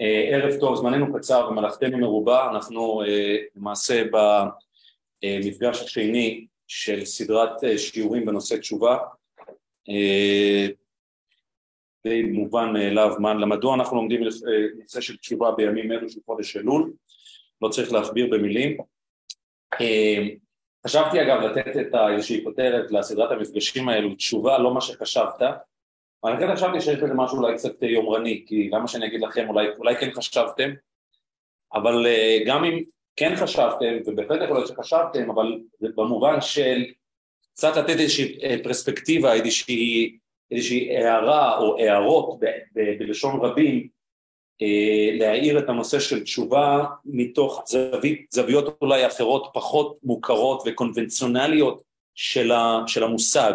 אה, ערב טוב, זמננו קצר ומלאכתנו מרובה, אנחנו אה, למעשה במפגש השני של סדרת אה, שיעורים בנושא תשובה. די מובן מאליו מדוע אנחנו לומדים נושא של תשובה בימים אלו של חודש אלול, לא צריך להכביר במילים. חשבתי אגב לתת את איזושהי כותרת לסדרת המפגשים האלו, תשובה לא מה שחשבת, אבל כן חשבתי שיש לזה משהו אולי קצת יומרני, כי למה שאני אגיד לכם, אולי, אולי כן חשבתם, אבל אה, גם אם כן חשבתם, ובהחלט יכול להיות שחשבתם, אבל זה במובן של קצת לתת איזושהי אה, פרספקטיבה, איזושהי, איזושהי הערה או הערות ב, ב, בלשון רבים, אה, להעיר את הנושא של תשובה מתוך זווית, זוויות אולי אחרות פחות מוכרות וקונבנציונליות של, ה, של המושג,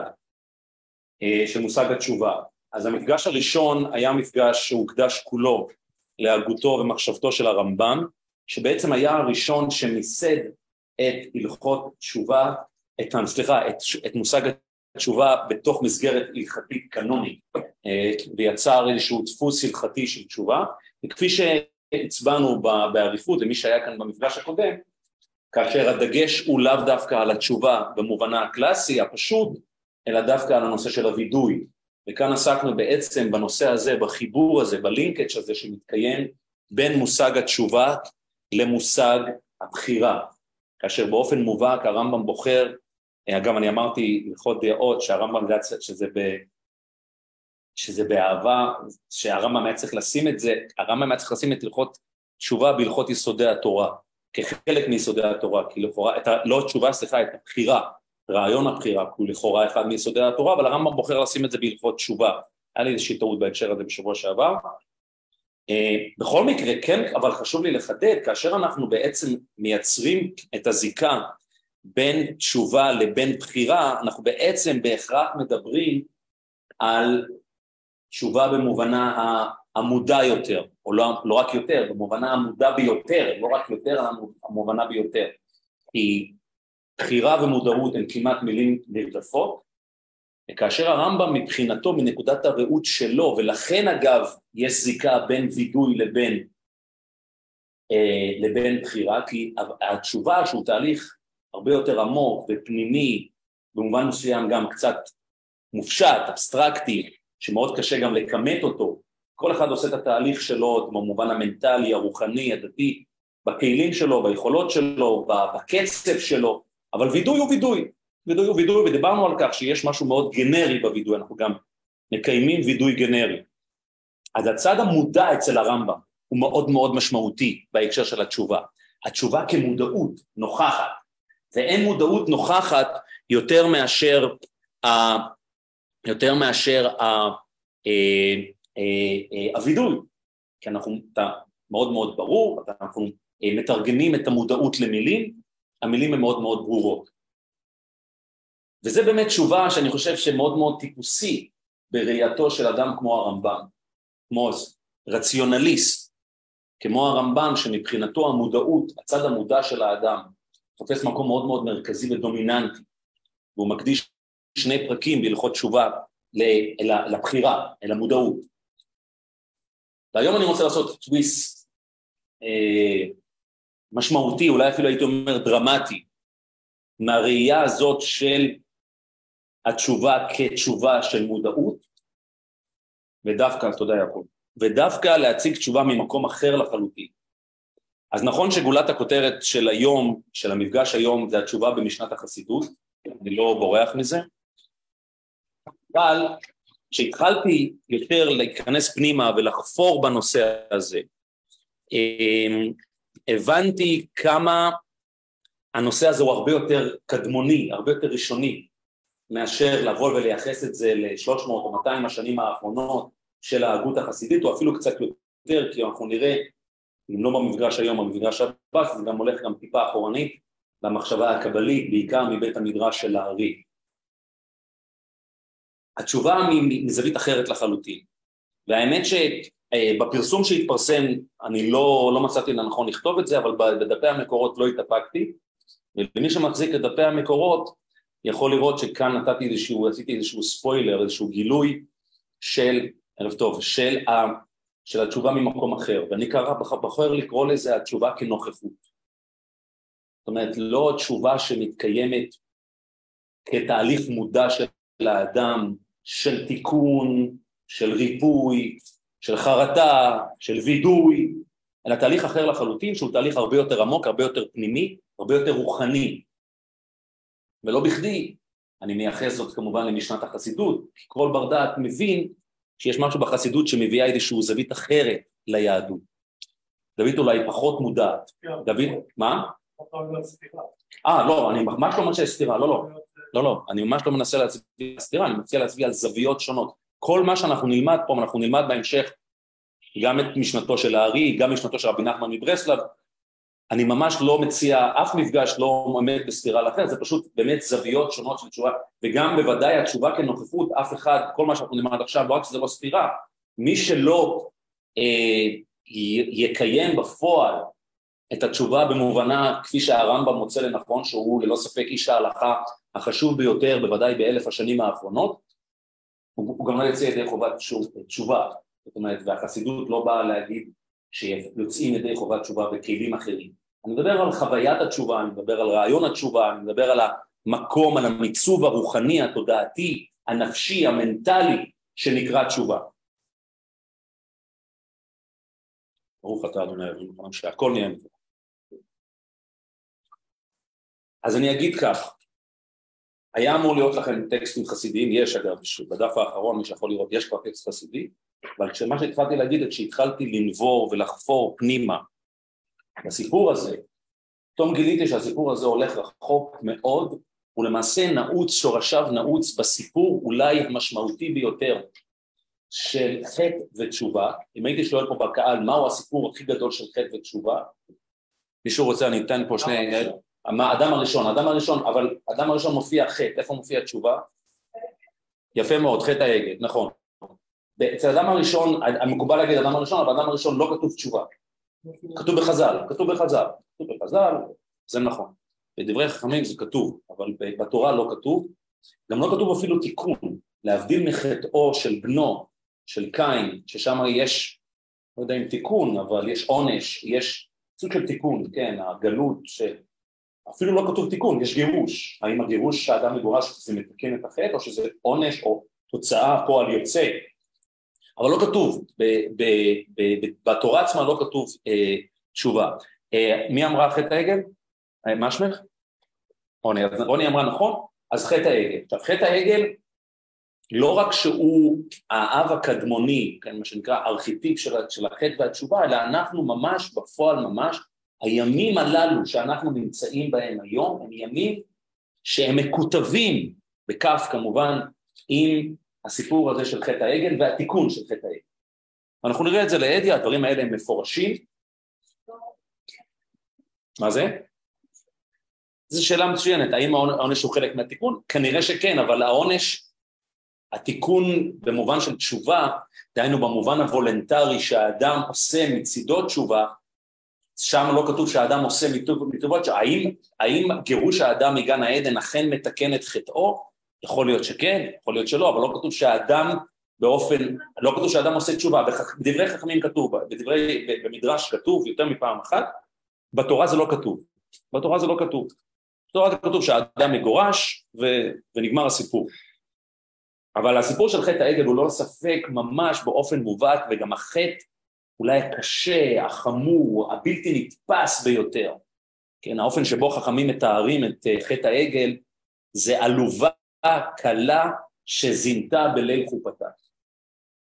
של מושג התשובה. אז המפגש הראשון היה מפגש שהוקדש כולו להגותו ומחשבתו של הרמב"ם, שבעצם היה הראשון שמיסד את הלכות תשובה, את, סליחה, את, את מושג התשובה בתוך מסגרת הלכתית קנונית, אה, ויצר איזשהו דפוס הלכתי של תשובה, וכפי שהצבענו באריכות למי שהיה כאן במפגש הקודם, כאשר הדגש הוא לאו דווקא על התשובה במובנה הקלאסי, הפשוט, אלא דווקא על הנושא של הווידוי, וכאן עסקנו בעצם בנושא הזה, בחיבור הזה, בלינקג' הזה שמתקיים בין מושג התשובה למושג הבחירה, כאשר באופן מובהק הרמב"ם בוחר, אגב אני אמרתי הלכות דעות שהרמב"ם שזה, ב, שזה באהבה, שהרמב"ם היה צריך לשים את זה, הרמב"ם היה צריך לשים את הלכות תשובה בהלכות יסודי התורה, כחלק מיסודי התורה, כי לכאורה, לא תשובה, סליחה, את הבחירה, רעיון הבחירה, כי הוא לכאורה אחד מיסודי התורה, אבל הרמב"ם בוחר לשים את זה בהלכות תשובה. היה לי איזושהי טעות בהקשר הזה בשבוע שעבר. אה, בכל מקרה, כן, אבל חשוב לי לחדד, כאשר אנחנו בעצם מייצרים את הזיקה בין תשובה לבין בחירה, אנחנו בעצם בהכרח מדברים על תשובה במובנה המודע יותר, או לא, לא רק יותר, במובנה המודע ביותר, לא רק יותר, המובנה ביותר. כי בחירה ומודעות הן כמעט מילים נרדפות, וכאשר הרמב"ם מבחינתו מנקודת הראות שלו, ולכן אגב יש זיקה בין וידוי לבין, אה, לבין בחירה, כי התשובה שהוא תהליך הרבה יותר עמוק ופנימי, במובן מסוים גם קצת מופשט, אבסטרקטי, שמאוד קשה גם לכמת אותו, כל אחד עושה את התהליך שלו במובן המנטלי, הרוחני, הדתי, בכלים שלו, ביכולות שלו, בקצב שלו, אבל וידוי הוא וידוי, וידוי הוא וידוי, ודיברנו על כך שיש משהו מאוד גנרי בווידוי, אנחנו גם מקיימים וידוי גנרי. אז הצד המודע אצל הרמב"ם הוא מאוד מאוד משמעותי בהקשר של התשובה. התשובה כמודעות נוכחת, ואין מודעות נוכחת יותר מאשר, ה, יותר מאשר ה, ה, אה, אה, הווידוי, כי אנחנו, אתה מאוד מאוד ברור, אנחנו אה, מתרגמים את המודעות למילים, המילים הן מאוד מאוד ברורות. וזה באמת תשובה שאני חושב שמאוד מאוד טיפוסי בראייתו של אדם כמו הרמב"ם, כמו רציונליסט, כמו הרמב"ם שמבחינתו המודעות, הצד המודע של האדם, תופס מקום מאוד מאוד מרכזי ודומיננטי, והוא מקדיש שני פרקים בהלכות תשובה לבחירה, אל המודעות. והיום אני רוצה לעשות טוויסט אה, משמעותי, אולי אפילו הייתי אומר דרמטי, מהראייה הזאת של התשובה כתשובה של מודעות, ודווקא, תודה יעקב, ודווקא להציג תשובה ממקום אחר לחלוטין. אז נכון שגולת הכותרת של היום, של המפגש היום, זה התשובה במשנת החסידות, אני לא בורח מזה, אבל כשהתחלתי יותר להיכנס פנימה ולחפור בנושא הזה, אמ, הבנתי כמה הנושא הזה הוא הרבה יותר קדמוני, הרבה יותר ראשוני, מאשר לבוא ולייחס את זה ל-300 או 200 השנים האחרונות של ההגות החסידית, או אפילו קצת יותר, כי אנחנו נראה, אם לא במפגש היום, במפגש הבא, זה גם הולך גם טיפה אחורנית למחשבה הקבלית, בעיקר מבית המדרש של הארי. התשובה מזווית אחרת לחלוטין, והאמת ש... אה, בפרסום שהתפרסם, אני לא, לא מצאתי לנכון לכתוב את זה, אבל בדפי המקורות לא התאפקתי, ומי שמחזיק את דפי המקורות יכול לראות שכאן נתתי איזשהו, עשיתי איזשהו ספוילר, איזשהו גילוי של, ערב טוב, של של התשובה ממקום אחר, ואני קרא, בוחר לקרוא לזה התשובה כנוכחות. זאת אומרת, לא תשובה שמתקיימת כתהליך מודע של האדם, של תיקון, של ריפוי, של חרטה, של וידוי, אלא תהליך אחר לחלוטין שהוא תהליך הרבה יותר עמוק, הרבה יותר פנימי, הרבה יותר רוחני. ולא בכדי, אני מייחס זאת כמובן למשנת החסידות, כי כל בר דעת מבין שיש משהו בחסידות שמביאה איזושהי זווית אחרת ליהדות. דוד אולי פחות מודעת. דוד, מה? אה, לא, אני ממש לא מנסה סתירה, לא, לא. לא, לא, אני ממש לא מנסה להצביע על סתירה, אני מציע להצביע על זוויות שונות. כל מה שאנחנו נלמד פה, אנחנו נלמד בהמשך גם את משנתו של הארי, גם משנתו של רבי נחמן מברסלב, אני ממש לא מציע, אף מפגש לא עומד בסתירה לאחר, זה פשוט באמת זוויות שונות של תשובה, וגם בוודאי התשובה כנוכחות, אף אחד, כל מה שאנחנו נלמד עכשיו, לא רק שזה לא סתירה, מי שלא אה, יקיים בפועל את התשובה במובנה כפי שהרמב"ם מוצא לנכון, שהוא ללא ספק איש ההלכה החשוב ביותר, בוודאי באלף השנים האחרונות, הוא, הוא גם לא יוצא ידי חובת תשובה, זאת אומרת, והחסידות לא באה להגיד שיוצאים ידי חובת תשובה בכלים אחרים. אני מדבר על חוויית התשובה, אני מדבר על רעיון התשובה, אני מדבר על המקום, על המיצוב הרוחני, התודעתי, הנפשי, המנטלי, שנקרא תשובה. ברוך אתה אדוני אלוהים, שהכל נהיה מזה. אז אני אגיד כך, היה אמור להיות לכם טקסטים חסידיים, יש אגב, בדף האחרון מי שיכול לראות, יש כבר טקסט חסידי, אבל כשמה שהתחלתי להגיד, כשהתחלתי לנבור ולחפור פנימה בסיפור הזה, פתאום גיליתי שהסיפור הזה הולך רחוק מאוד, הוא למעשה נעוץ, שורשיו נעוץ בסיפור אולי המשמעותי ביותר של חטא ותשובה. אם הייתי שואל פה בקהל מהו הסיפור הכי גדול של חטא ותשובה, מישהו רוצה, אני אתן פה שני... האדם הראשון, האדם הראשון, אבל האדם הראשון מופיע חטא, איפה מופיע תשובה? יפה מאוד, חטא העגל, נכון. אצל האדם הראשון, המקובל להגיד האדם הראשון, אבל האדם הראשון לא כתוב תשובה. כתוב בחז"ל, כתוב בחז"ל, כתוב בחז"ל, זה נכון. בדברי חכמים זה כתוב, אבל בתורה לא כתוב. גם לא כתוב אפילו תיקון, להבדיל מחטאו של בנו, של קין, ששם יש, לא יודע אם תיקון, אבל יש עונש, יש סוג של תיקון, כן, הגלות, אפילו לא כתוב תיקון, יש גירוש. האם הגירוש שהאדם מגורש זה מתקן את החטא, או שזה עונש או תוצאה פועל יוצא אבל לא כתוב, ב, ב, ב, ב, בתורה עצמה לא כתוב אה, תשובה. אה, מי אמרה חטא העגל? אה, מה שמך? רוני, אז רוני אמרה נכון, אז חטא העגל. עכשיו חטא העגל לא רק שהוא האב הקדמוני, כן, מה שנקרא ארכיטיפ של, של החטא והתשובה, אלא אנחנו ממש, בפועל ממש, הימים הללו שאנחנו נמצאים בהם היום הם ימים שהם מקוטבים, בכף כמובן, עם הסיפור הזה של חטא העגל והתיקון של חטא העגל. אנחנו נראה את זה לאדי, הדברים האלה הם מפורשים. מה זה? זו שאלה מצוינת, האם העונש הוא חלק מהתיקון? כנראה שכן, אבל העונש, התיקון במובן של תשובה, דהיינו במובן הוולנטרי שהאדם עושה מצידו תשובה, שם לא כתוב שהאדם עושה מטובות, האם, האם גירוש האדם מגן העדן אכן מתקן את חטאו? יכול להיות שכן, יכול להיות שלא, אבל לא כתוב שהאדם באופן, לא כתוב שהאדם עושה תשובה, בדברי חכמים כתוב, בדברי, במדרש כתוב יותר מפעם אחת, בתורה זה לא כתוב, בתורה זה לא כתוב, בתורה זה כתוב שהאדם מגורש ו, ונגמר הסיפור, אבל הסיפור של חטא העגל הוא לא ספק ממש באופן מובהק וגם החטא אולי הקשה, החמור, הבלתי נתפס ביותר, כן, האופן שבו חכמים מתארים את אה, חטא העגל זה עלובה כלה שזינתה בליל חופתה.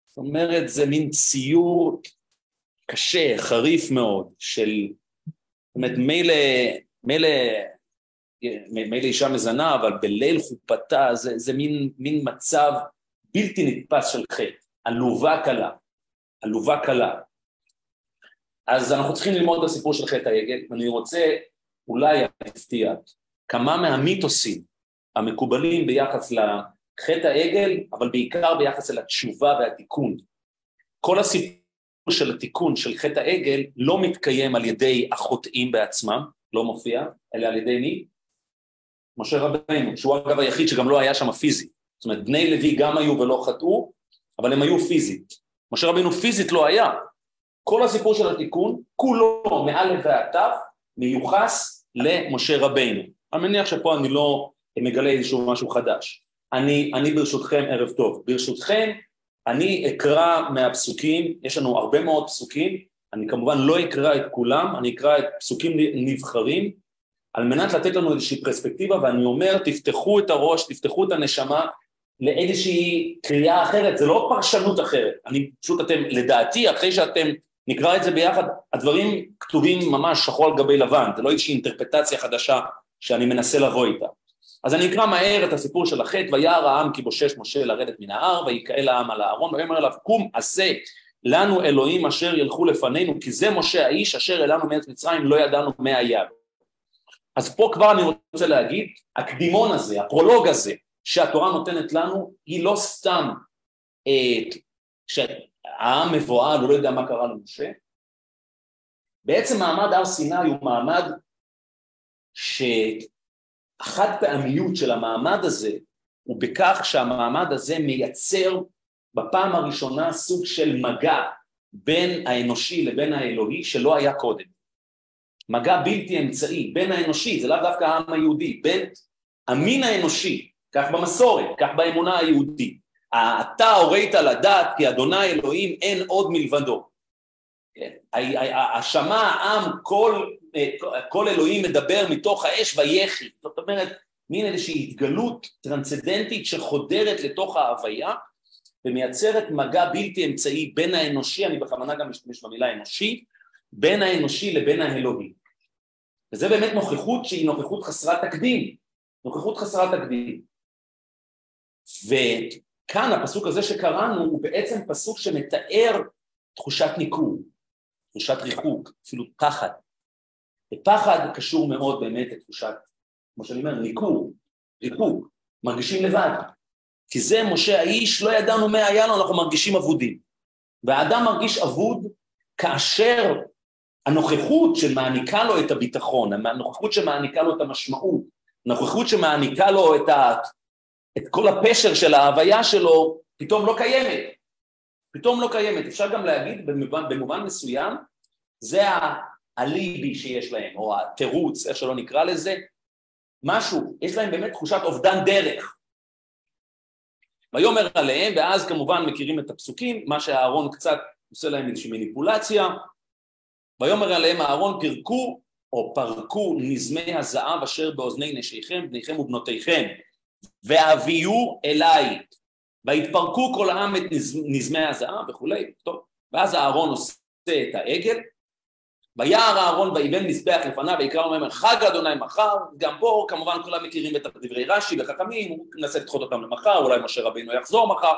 זאת אומרת, זה מין ציור קשה, חריף מאוד, של, זאת אומרת, מילא, מילא, מילא אישה מזנה, אבל בליל חופתה זה, זה מין, מין מצב בלתי נתפס של חטא, עלובה קלה, עלובה קלה. אז אנחנו צריכים ללמוד את הסיפור של חטא העגל, ואני רוצה אולי להפתיע כמה מהמיתוסים המקובלים ביחס לחטא העגל, אבל בעיקר ביחס אל התשובה והתיקון. כל הסיפור של התיקון של חטא העגל לא מתקיים על ידי החוטאים בעצמם, לא מופיע, אלא על ידי מי? משה רבנו, שהוא אגב היחיד שגם לא היה שם פיזית. זאת אומרת, בני לוי גם היו ולא חטאו, אבל הם היו פיזית. משה רבנו פיזית לא היה, כל הסיפור של התיקון, כולו מאלף ועד תו, מיוחס למשה רבינו. אני מניח שפה אני לא מגלה איזשהו משהו חדש. אני, אני ברשותכם, ערב טוב, ברשותכם אני אקרא מהפסוקים, יש לנו הרבה מאוד פסוקים, אני כמובן לא אקרא את כולם, אני אקרא את פסוקים נבחרים, על מנת לתת לנו איזושהי פרספקטיבה, ואני אומר, תפתחו את הראש, תפתחו את הנשמה לאיזושהי קריאה אחרת, זה לא פרשנות אחרת, אני פשוט אתם, לדעתי, אחרי שאתם נקרא את זה ביחד, הדברים כתובים ממש שחור על גבי לבן, זה לא איזושהי אינטרפטציה חדשה שאני מנסה לבוא איתה. אז אני אקרא מהר את הסיפור של החטא, וירא העם כי בושש משה לרדת מן ההר, ויקהל העם על הארון, ויאמר אליו קום עשה לנו אלוהים אשר ילכו לפנינו, כי זה משה האיש אשר אלינו מארץ מצרים לא ידענו מה היה. אז פה כבר אני רוצה להגיד, הקדימון הזה, הפרולוג הזה, שהתורה נותנת לנו, היא לא סתם אה, שהעם מבוהל, הוא לא יודע מה קרה למשה, בעצם מעמד הר סיני הוא מעמד שהחד פעמיות של המעמד הזה הוא בכך שהמעמד הזה מייצר בפעם הראשונה סוג של מגע בין האנושי לבין האלוהי שלא היה קודם. מגע בלתי אמצעי בין האנושי, זה לאו דווקא העם היהודי, בין המין האנושי, כך במסורת, כך באמונה היהודית. אתה הורית לדעת כי אדוני אלוהים אין עוד מלבדו. כן? השמע העם כל, כל אלוהים מדבר מתוך האש ויחי, זאת אומרת מין איזושהי התגלות טרנסצדנטית שחודרת לתוך ההוויה ומייצרת מגע בלתי אמצעי בין האנושי, אני בכוונה גם משתמש במילה אנושי, בין האנושי לבין האלוהי. וזה באמת נוכחות שהיא נוכחות חסרת תקדים, נוכחות חסרת תקדים. וכאן הפסוק הזה שקראנו הוא בעצם פסוק שמתאר תחושת ניכור, תחושת ריחוק, אפילו פחד. ופחד קשור מאוד באמת לתחושת, כמו שאני אומר, ניכור, ריחוק, מרגישים לבד. כי זה משה האיש, לא ידענו מה היה לו, אנחנו מרגישים אבודים. והאדם מרגיש אבוד כאשר הנוכחות שמעניקה לו את הביטחון, הנוכחות שמעניקה לו את המשמעות, הנוכחות שמעניקה לו את, את כל הפשר של ההוויה שלו, פתאום לא קיימת. פתאום לא קיימת. אפשר גם להגיד במובן, במובן מסוים, זה האליבי שיש להם, או התירוץ, איך שלא נקרא לזה, משהו, יש להם באמת תחושת אובדן דרך. ויאמר עליהם, ואז כמובן מכירים את הפסוקים, מה שאהרון קצת עושה להם איזושהי מניפולציה, ויאמר עליהם אהרון פרקו או פרקו נזמי הזהב אשר באוזני נשיכם, בניכם ובנותיכם, והביאו אליי, ויתפרקו כל העם את נזמי הזהב וכולי, טוב, ואז אהרון עושה את העגל, ויער אהרון ויבן מזבח לפניו ויקרא ואומר חג אדוני מחר, גם פה כמובן כולם מכירים את דברי רש"י וחכמים, הוא מנסה לדחות אותם למחר, אולי משה רבינו יחזור מחר,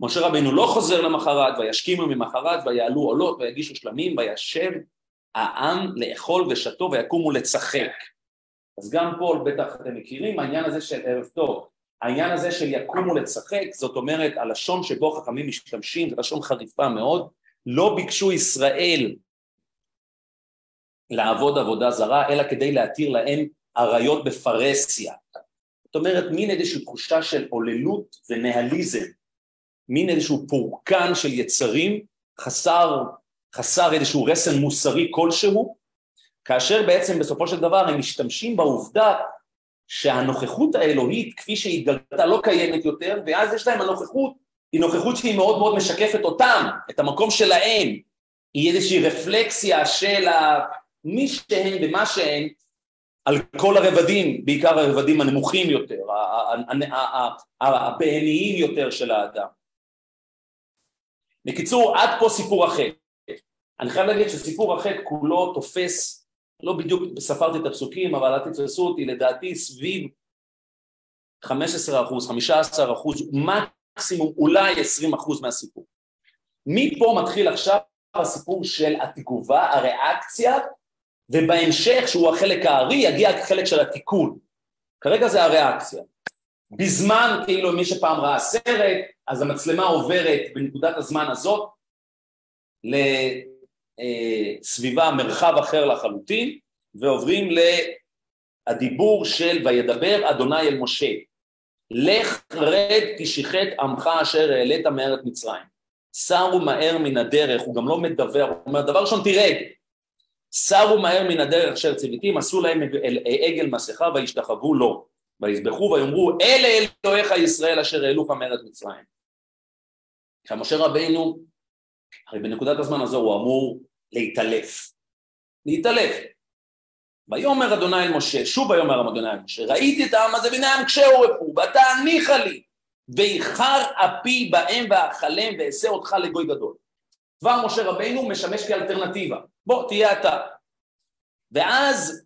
משה רבינו לא חוזר למחרת, וישכימו ממחרת, ויעלו עולות, ויגישו שלמים, וישב העם לאכול ושתו, ויקומו לצחק. אז גם פה בטח אתם מכירים, העניין הזה של ערב טוב, העניין הזה של יקומו לצחק, זאת אומרת הלשון שבו חכמים משתמשים, זה לשון חריפה מאוד, לא ביקשו ישראל לעבוד עבודה זרה, אלא כדי להתיר להם עריות בפרהסיה. זאת אומרת, מין איזושהי תחושה של עוללות ונהליזם, מין איזשהו פורקן של יצרים חסר, חסר איזשהו רסן מוסרי כלשהו, כאשר בעצם בסופו של דבר הם משתמשים בעובדה שהנוכחות האלוהית כפי שהיא התגלתה לא קיימת יותר, ואז יש להם הנוכחות, היא נוכחות שהיא מאוד מאוד משקפת אותם, את המקום שלהם, היא איזושהי רפלקסיה של מי שהם ומה שהם על כל הרבדים, בעיקר הרבדים הנמוכים יותר, הבהמיים יותר של האדם. בקיצור, עד פה סיפור החטא. אני חייב להגיד שסיפור החטא כולו תופס, לא בדיוק ספרתי את הפסוקים, אבל אל תתפסו אותי, לדעתי סביב 15 אחוז, 15 אחוז, מקסימום אולי 20 אחוז מהסיפור. מפה מתחיל עכשיו הסיפור של התגובה, הריאקציה, ובהמשך, שהוא החלק הארי, יגיע החלק של התיקון. כרגע זה הריאקציה. בזמן, כאילו מי שפעם ראה סרט, אז המצלמה עוברת בנקודת הזמן הזאת לסביבה, מרחב אחר לחלוטין, ועוברים לדיבור של וידבר אדוני אל משה, לך רד כי שיחת עמך אשר העלית מארץ מצרים. סרו מהר מן הדרך, הוא גם לא מדבר, הוא אומר, דבר ראשון תרד, סרו מהר מן הדרך אשר ציוויתים, עשו להם עגל מסכה וישתחוו לו, ויזבחו ויאמרו, אלה אלוהיך ישראל אשר העלוך מארץ מצרים. עכשיו משה רבינו, הרי בנקודת הזמן הזו הוא אמור להתעלף, להתעלף. ויאמר אדוני אל משה, שוב ויאמר אדוני אל משה, ראיתי את העם הזה והנה קשה עורפו, ואתה הניחה לי, ואיחר אפי בהם ואכלם ואעשה אותך לגוי גדול. דבר משה רבינו משמש כאלטרנטיבה, בוא תהיה אתה. ואז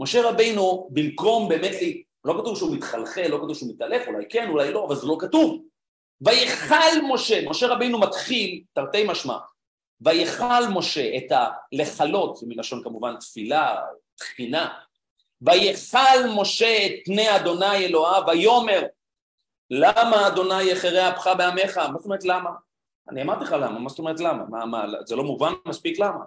משה רבינו במקום באמת, לי, לא כתוב שהוא מתחלחל, לא כתוב שהוא מתעלף, אולי כן, אולי לא, אבל זה לא כתוב. ויכל משה, משה רבינו מתחיל, תרתי משמע, ויכל משה את הלכלות, מלשון כמובן תפילה, תחינה, ויכל משה את פני אדוני אלוהיו, ויאמר למה אדוני יחרה אפך בעמך? מה זאת אומרת למה? אני אמרתי לך למה, מה זאת אומרת למה? מה, מה, זה לא מובן מספיק למה?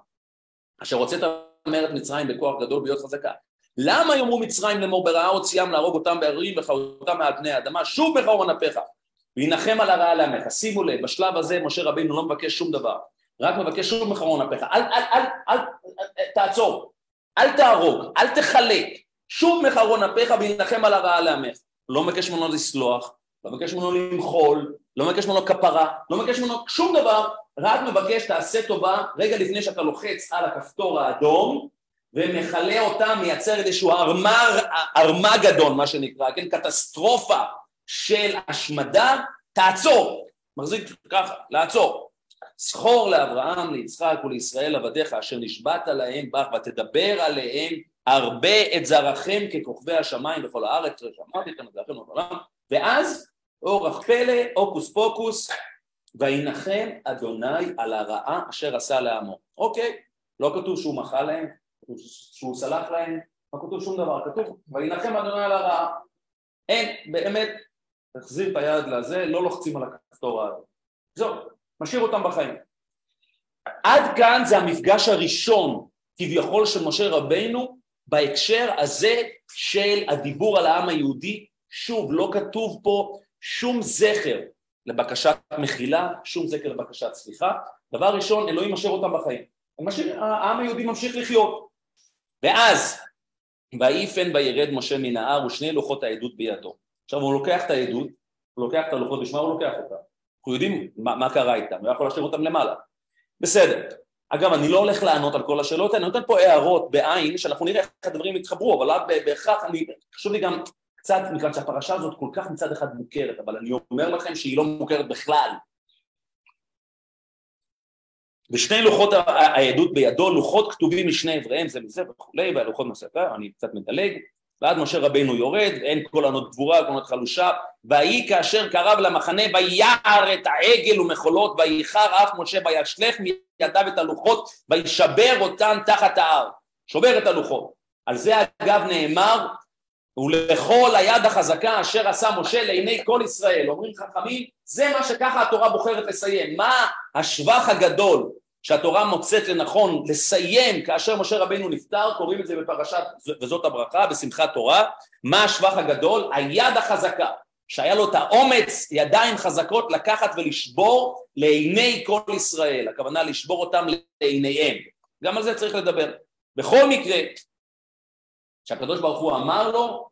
אשר הוצאת מארץ מצרים בכוח גדול ביות חזקה. למה יאמרו מצרים לאמור ברעה הוציאם להרוג אותם בערים וחרותם מעל פני האדמה? שוב בחרון אפיך וינחם על הרעה לעמך. שימו לב, בשלב הזה משה רבינו לא מבקש שום דבר, רק מבקש שוב בחרון אפיך. אל, אל, אל, אל, אל, תעצור, אל תהרוג, אל תחלק, שוב מחרון אפיך וינחם על הרעה לעמך. לא מבקש ממנו לסלוח, לא מבקש ממנו למחול, לא מבקש ממנו כפרה, לא מבקש ממנו שום דבר, רק מבקש תעשה טובה רגע לפני שאתה לוחץ על הכפתור האדום ומכלה אותה, מייצר איזשהו ארמר, ארמגדון מה שנקרא, כן, קטסטרופה של השמדה, תעצור, מחזיק ככה, לעצור. זכור לאברהם, ליצחק ולישראל עבדיך אשר נשבעת להם בך ותדבר עליהם הרבה את זרעכם ככוכבי השמיים בכל הארץ, שאמרתי כאן את זה אחרי בעולם, ואז אורח פלא, הוקוס פוקוס, וינחם אדוני על הרעה אשר עשה לעמו. אוקיי, לא כתוב שהוא מחל להם, שהוא סלח להם, לא כתוב שום דבר, כתוב וינחם אדוני על הרעה. אין, באמת, תחזיר את היד לזה, לא לוחצים על הכפתור הזה. זהו, משאיר אותם בחיים. עד כאן זה המפגש הראשון כביכול של משה רבינו בהקשר הזה של הדיבור על העם היהודי. שוב, לא כתוב פה שום זכר לבקשת מחילה, שום זכר לבקשת סליחה. דבר ראשון, אלוהים משאיר אותם בחיים. משאיר, העם היהודי ממשיך לחיות. ואז, ויפן וירד משה מן ההר ושני לוחות העדות בידו. עכשיו הוא לוקח את העדות, הוא לוקח את הלוחות, בשביל הוא לוקח אותם? אנחנו יודעים מה, מה קרה איתם, הוא יכול להשאיר אותם למעלה. בסדר. אגב, אני לא הולך לענות על כל השאלות, אני נותן פה הערות בעין, שאנחנו נראה איך הדברים יתחברו, אבל לא בהכרח, אני, חשוב לי גם קצת, מכיוון שהפרשה הזאת כל כך מצד אחד מוכרת, אבל אני אומר לכם שהיא לא מוכרת בכלל. ושני לוחות העדות בידו, לוחות כתובים משני אבריהם זה מזה וכולי, והלוחות מספר, אני קצת מדלג, ואז משה רבינו יורד, אין כל ענות גבורה, כל ענות חלושה, ויהי כאשר קרב למחנה, ויער את העגל ומחולות, וייחר אף משה וישלך מידיו את הלוחות, וישבר אותן תחת ההר, שובר את הלוחות. על זה אגב נאמר, ולכל היד החזקה אשר עשה משה לעיני כל ישראל. אומרים חכמים, זה מה שככה התורה בוחרת לסיים. מה השבח הגדול שהתורה מוצאת לנכון לסיים כאשר משה רבינו נפטר, קוראים את זה בפרשת, וזאת הברכה, בשמחת תורה, מה השבח הגדול? היד החזקה, שהיה לו את האומץ, ידיים חזקות לקחת ולשבור לעיני כל ישראל, הכוונה לשבור אותם לעיניהם. גם על זה צריך לדבר. בכל מקרה, שהקדוש ברוך הוא אמר לו,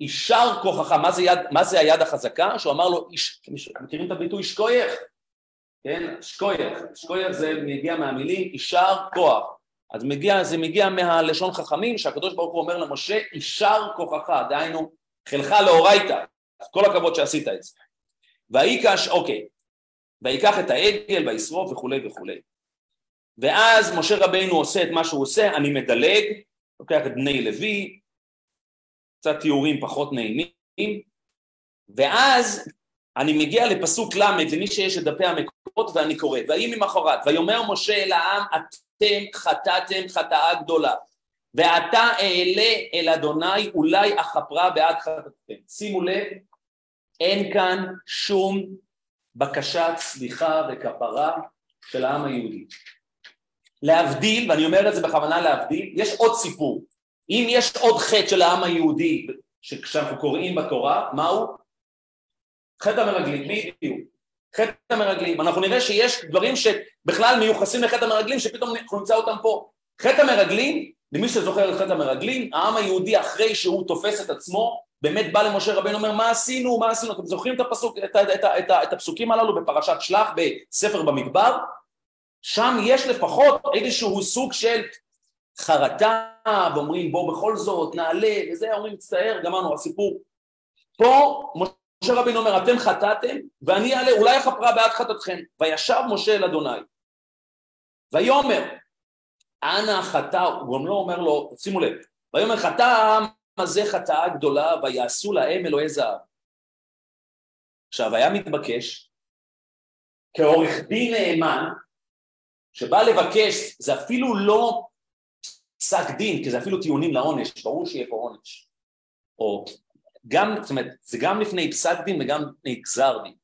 יישר כוחך, מה זה, יד, מה זה היד החזקה? שהוא אמר לו, איש, מכירים את הביטוי שקוייך? כן, שקוייך, שקוייך זה מגיע מהמילים יישר כוח, אז מגיע, זה מגיע מהלשון חכמים שהקדוש ברוך הוא אומר למשה יישר כוחך, דהיינו חילך לאורייתא, כל הכבוד שעשית את זה. ויקש, אוקיי, ויקח את העגל וישרוף וכולי וכולי. ואז משה רבינו עושה את מה שהוא עושה, אני מדלג, לוקח את בני לוי, קצת תיאורים פחות נעימים, ואז אני מגיע לפסוק ל' למי שיש את דפי המקורות ואני קורא, ויהי ממחרת, ויאמר משה אל העם, אתם חטאתם חטאה גדולה, ועתה אעלה אל אדוני אולי אכפרה בעד חטאתכם. שימו לב, אין כאן שום בקשת סליחה וכפרה של העם היהודי. להבדיל, ואני אומר את זה בכוונה להבדיל, יש עוד סיפור. אם יש עוד חטא של העם היהודי שכשאנחנו קוראים בתורה, מהו? חטא המרגלים, בדיוק. חטא המרגלים. אנחנו נראה שיש דברים שבכלל מיוחסים לחטא המרגלים, שפתאום אנחנו נמצא אותם פה. חטא המרגלים, למי שזוכר את חטא המרגלים, העם היהודי אחרי שהוא תופס את עצמו, באמת בא למשה רבינו ואומר מה עשינו, מה עשינו, אתם זוכרים את, הפסוק, את, את, את, את, את הפסוקים הללו בפרשת שלח בספר במדבר? שם יש לפחות איזשהו סוג של חרטה, ואומרים בוא בכל זאת נעלה, וזה אומרים מצטער, גמרנו הסיפור. פה משה רבינו אומר אתם חטאתם ואני אעלה אולי אכפרה בעד חטאתכם, וישב משה אל אדוני ויאמר אנא חטא, הוא גם לא אומר לו, שימו לב, ויאמר חטא העם הזה חטאה גדולה ויעשו להם אלוהי זהב. עכשיו היה מתבקש כעורך דין נאמן שבא לבקש, זה אפילו לא פסק דין, כי זה אפילו טיעונים לעונש, ברור שיהיה פה עונש. או גם, זאת אומרת, זה גם לפני פסק דין וגם לפני גזר דין.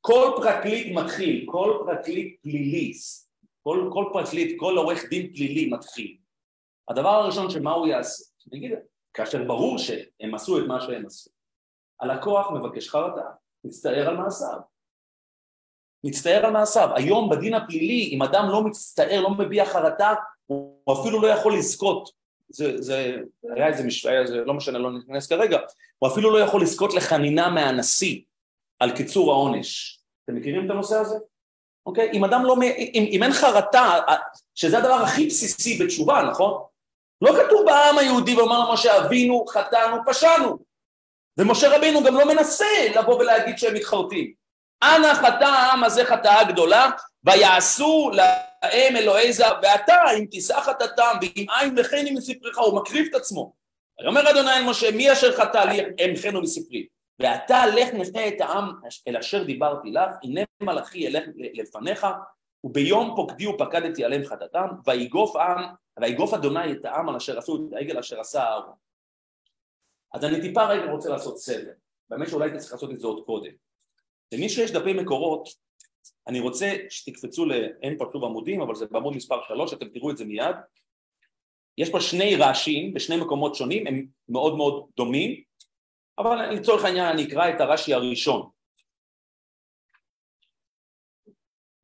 כל פרקליט מתחיל, כל פרקליט פלילי, כל, כל פרקליט, כל עורך דין פלילי מתחיל. הדבר הראשון שמה הוא יעשה, אני אגיד, כאשר ברור שהם עשו את מה שהם עשו. הלקוח מבקש חרטה, מצטער על מעשיו. מצטער על מעשיו. היום בדין הפלילי, אם אדם לא מצטער, לא מביע חרטה, הוא אפילו לא יכול לזכות. זה, זה היה איזה משוואה, זה לא משנה, לא ניכנס כרגע. הוא אפילו לא יכול לזכות לחנינה מהנשיא על קיצור העונש. אתם מכירים את הנושא הזה? אוקיי? אם אדם לא, אם, אם אין חרטה, שזה הדבר הכי בסיסי בתשובה, נכון? לא כתוב בעם היהודי ואומר לו משה אבינו, חטאנו, פשענו. ומשה רבינו גם לא מנסה לבוא ולהגיד שהם מתחרטים. אנא חטא העם הזה חטאה גדולה, ויעשו להם אלוהי זהב, ואתה אם תישא חטאתם ואם אין וכני מספריך, הוא מקריב את עצמו. ויאמר אדוני אל משה, מי אשר חטא לי אמכנו מספרי? ואתה לך נכה את העם אל אשר דיברתי לך, הנה מלאכי ילך לפניך, וביום פוקדי ופקדתי עליהם חטאתם, ויגוף העם, ויגוף אדוני את העם על אשר עשו את העגל אשר עשה אהרון. אז אני טיפה רגע רוצה לעשות סדר, באמת שאולי הייתי צריך לעשות את זה עוד קודם. למי שיש דפי מקורות, אני רוצה שתקפצו ל... אין פה שוב עמודים, אבל זה בעמוד מספר 3, אתם תראו את זה מיד. יש פה שני רש"ים בשני מקומות שונים, הם מאוד מאוד דומים, אבל לצורך העניין אני אקרא את הרש"י הראשון.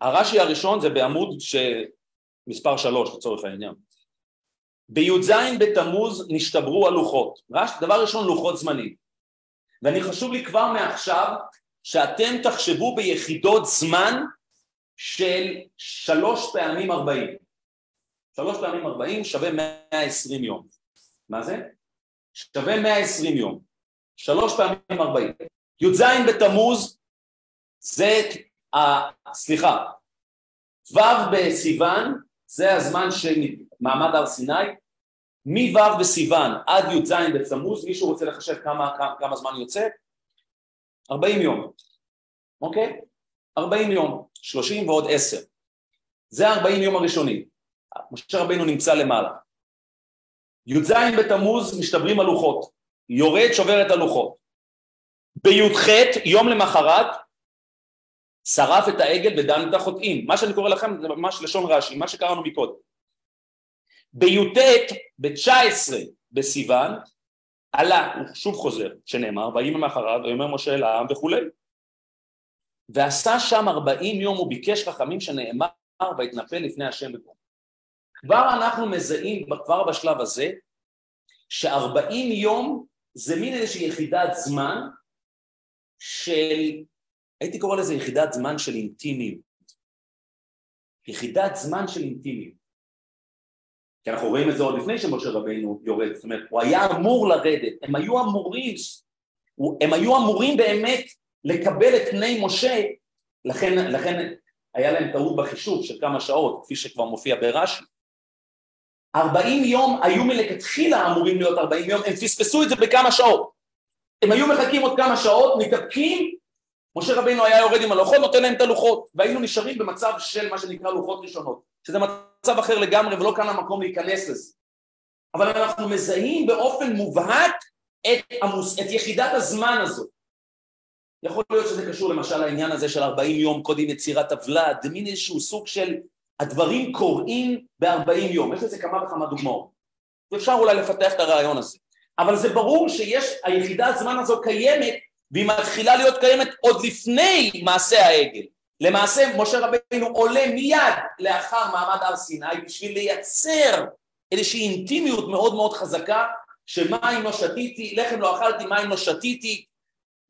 הרש"י הראשון זה בעמוד ש... מספר 3 לצורך העניין. בי"ז בתמוז נשתברו הלוחות. דבר ראשון לוחות זמנים. ואני חשוב לי כבר מעכשיו שאתם תחשבו ביחידות זמן של שלוש פעמים ארבעים. שלוש פעמים ארבעים שווה מאה עשרים יום. מה זה? שווה מאה עשרים יום. שלוש פעמים ארבעים. י"ז בתמוז זה, אה, סליחה, ו' בסיוון זה הזמן של מעמד הר סיני, מו' בסיוון עד י"ז בתמוז, מישהו רוצה לחשב כמה, כמה, כמה זמן יוצא? 40 יום, אוקיי? 40 יום, 30 ועוד 10. זה ה-40 יום הראשונים. משה רבינו נמצא למעלה. י"ז בתמוז משתברים הלוחות, יורד שובר את הלוחות. בי"ח יום למחרת שרף את העגל ודן את החוטאים. מה שאני קורא לכם זה ממש לשון רש"י, מה שקראנו מקודם. בי"ט, ב-19 בסיוון, עלה, הוא שוב חוזר, שנאמר, ויהי מאחריו, ויאמר משה אל העם וכולי. ועשה שם ארבעים יום וביקש חכמים שנאמר והתנפל לפני השם בקום. כבר אנחנו מזהים, כבר בשלב הזה, שארבעים יום זה מין איזושהי יחידת זמן של, הייתי קורא לזה יחידת זמן של אינטימיות. יחידת זמן של אינטימיות. כי אנחנו רואים את זה עוד לפני שמשה רבינו יורד, זאת אומרת, הוא היה אמור לרדת, הם היו אמורים, הם היו אמורים באמת לקבל את פני משה, לכן, לכן היה להם טעות בחישוב של כמה שעות, כפי שכבר מופיע ברש"י. 40 יום היו מלכתחילה אמורים להיות 40 יום, הם פספסו את זה בכמה שעות. הם היו מחכים עוד כמה שעות, מתאפקים, משה רבינו היה יורד עם הלוחות, נותן להם את הלוחות, והיינו נשארים במצב של מה שנקרא לוחות ראשונות, שזה מצב אחר לגמרי ולא כאן המקום להיכנס לזה. אבל אנחנו מזהים באופן מובהק את, המוס, את יחידת הזמן הזאת. יכול להיות שזה קשור למשל לעניין הזה של 40 יום קודם יצירת הוולד, מין איזשהו סוג של הדברים קורים ב-40 יום, יש לזה כמה וכמה דוגמאות, ואפשר אולי לפתח את הרעיון הזה, אבל זה ברור שיש, היחידת זמן הזו קיימת והיא מתחילה להיות קיימת עוד לפני מעשה העגל, למעשה משה רבינו עולה מיד לאחר מעמד הר סיני בשביל לייצר איזושהי אינטימיות מאוד מאוד חזקה שמים לא שתיתי, לחם לא אכלתי, מים לא שתיתי,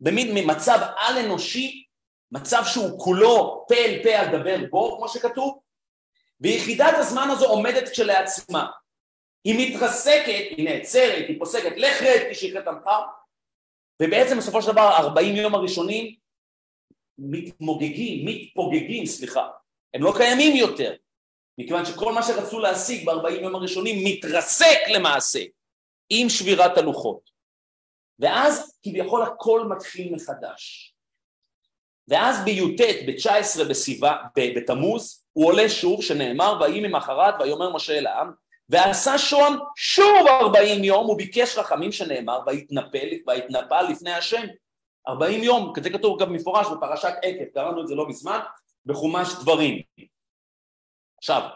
במין ממצב על אנושי, מצב שהוא כולו פה אל פה על דבר בו, כמו שכתוב, ויחידת הזמן הזו עומדת כשלעצמה. היא מתרסקת, היא נעצרת, היא פוסקת, לך רד כי שכרת המחר, ובעצם בסופו של דבר 40 יום הראשונים מתמוגגים, מתפוגגים, סליחה, הם לא קיימים יותר, מכיוון שכל מה שרצו להשיג ב-40 יום הראשונים מתרסק למעשה עם שבירת הלוחות. ואז כביכול הכל מתחיל מחדש. ואז בי"ט, ב-19 בסיבה, בתמוז, הוא עולה שוב, שנאמר, ויהי ממחרת, ויאמר משה אל העם, ועשה שוהם שוב ארבעים יום, הוא ביקש רחמים שנאמר, ויתנפל, ויתנפל לפני השם. ארבעים יום, כזה כתוב גם מפורש בפרשת עקב, קראנו את זה לא מזמן, בחומש דברים. עכשיו,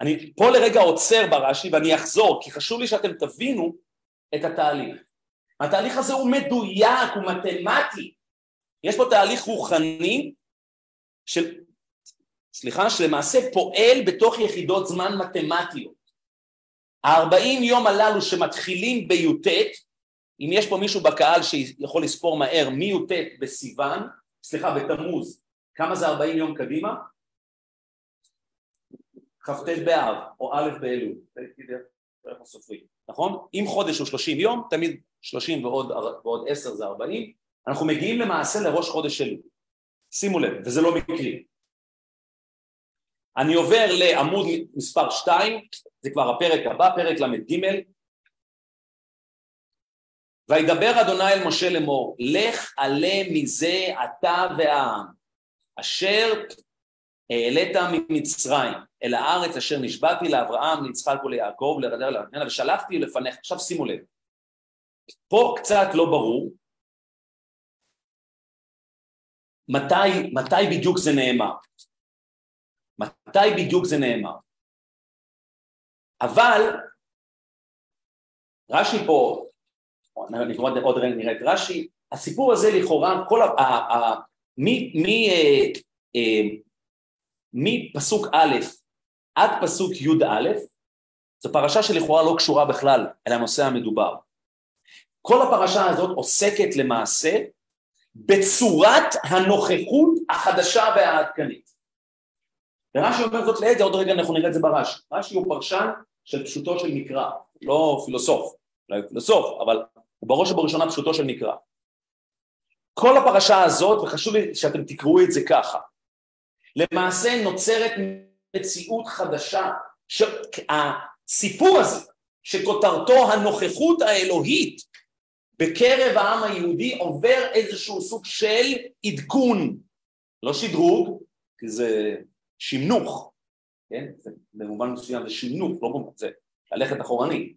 אני פה לרגע עוצר ברש"י ואני אחזור, כי חשוב לי שאתם תבינו את התהליך. התהליך הזה הוא מדויק, הוא מתמטי. יש פה תהליך רוחני של, סליחה, שלמעשה פועל בתוך יחידות זמן מתמטיות. הארבעים יום הללו שמתחילים בי"ט, אם יש פה מישהו בקהל שיכול לספור מהר מי"ט בסיוון, סליחה, בתמוז, כמה זה ארבעים יום קדימה? כ"ט באב או א' באלול, נכון? אם חודש הוא שלושים יום, תמיד שלושים ועוד, ועוד עשר זה ארבעים, אנחנו מגיעים למעשה לראש חודש אלול. שימו לב, וזה לא מקרי. אני עובר לעמוד מספר 2, זה כבר הפרק הבא, פרק ל"ג. וידבר אדוני אל משה לאמור, לך עלה מזה אתה והעם, אשר העלית ממצרים אל הארץ אשר נשבעתי לאברהם, ליצחק וליעקב, לרדר לאמנה, ושלחתי לפניך. עכשיו שימו לב, פה קצת לא ברור מתי, מתי בדיוק זה נאמר. מתי בדיוק זה נאמר. אבל רש"י פה, עוד רגע נראה את רש"י, הסיפור הזה לכאורה, כל ה... מפסוק אה, א' עד פסוק י"א, זו פרשה שלכאורה לא קשורה בכלל אל הנושא המדובר. כל הפרשה הזאת עוסקת למעשה בצורת הנוכחות החדשה והעדכנית. ורש"י אומר זאת לעד, עוד רגע אנחנו נראה את זה ברש"י. רש"י הוא פרשן של פשוטו של מקרא, לא פילוסוף, אולי פילוסוף, אבל הוא בראש ובראשונה פשוטו של מקרא. כל הפרשה הזאת, וחשוב לי שאתם תקראו את זה ככה, למעשה נוצרת מציאות חדשה, שהסיפור הזה, שכותרתו הנוכחות האלוהית בקרב העם היהודי עובר איזשהו סוג של עדכון, לא שדרוג, כי זה שימנוך, כן? זה במובן מסוים זה שימנוך, לא במובן זה ללכת אחורנית,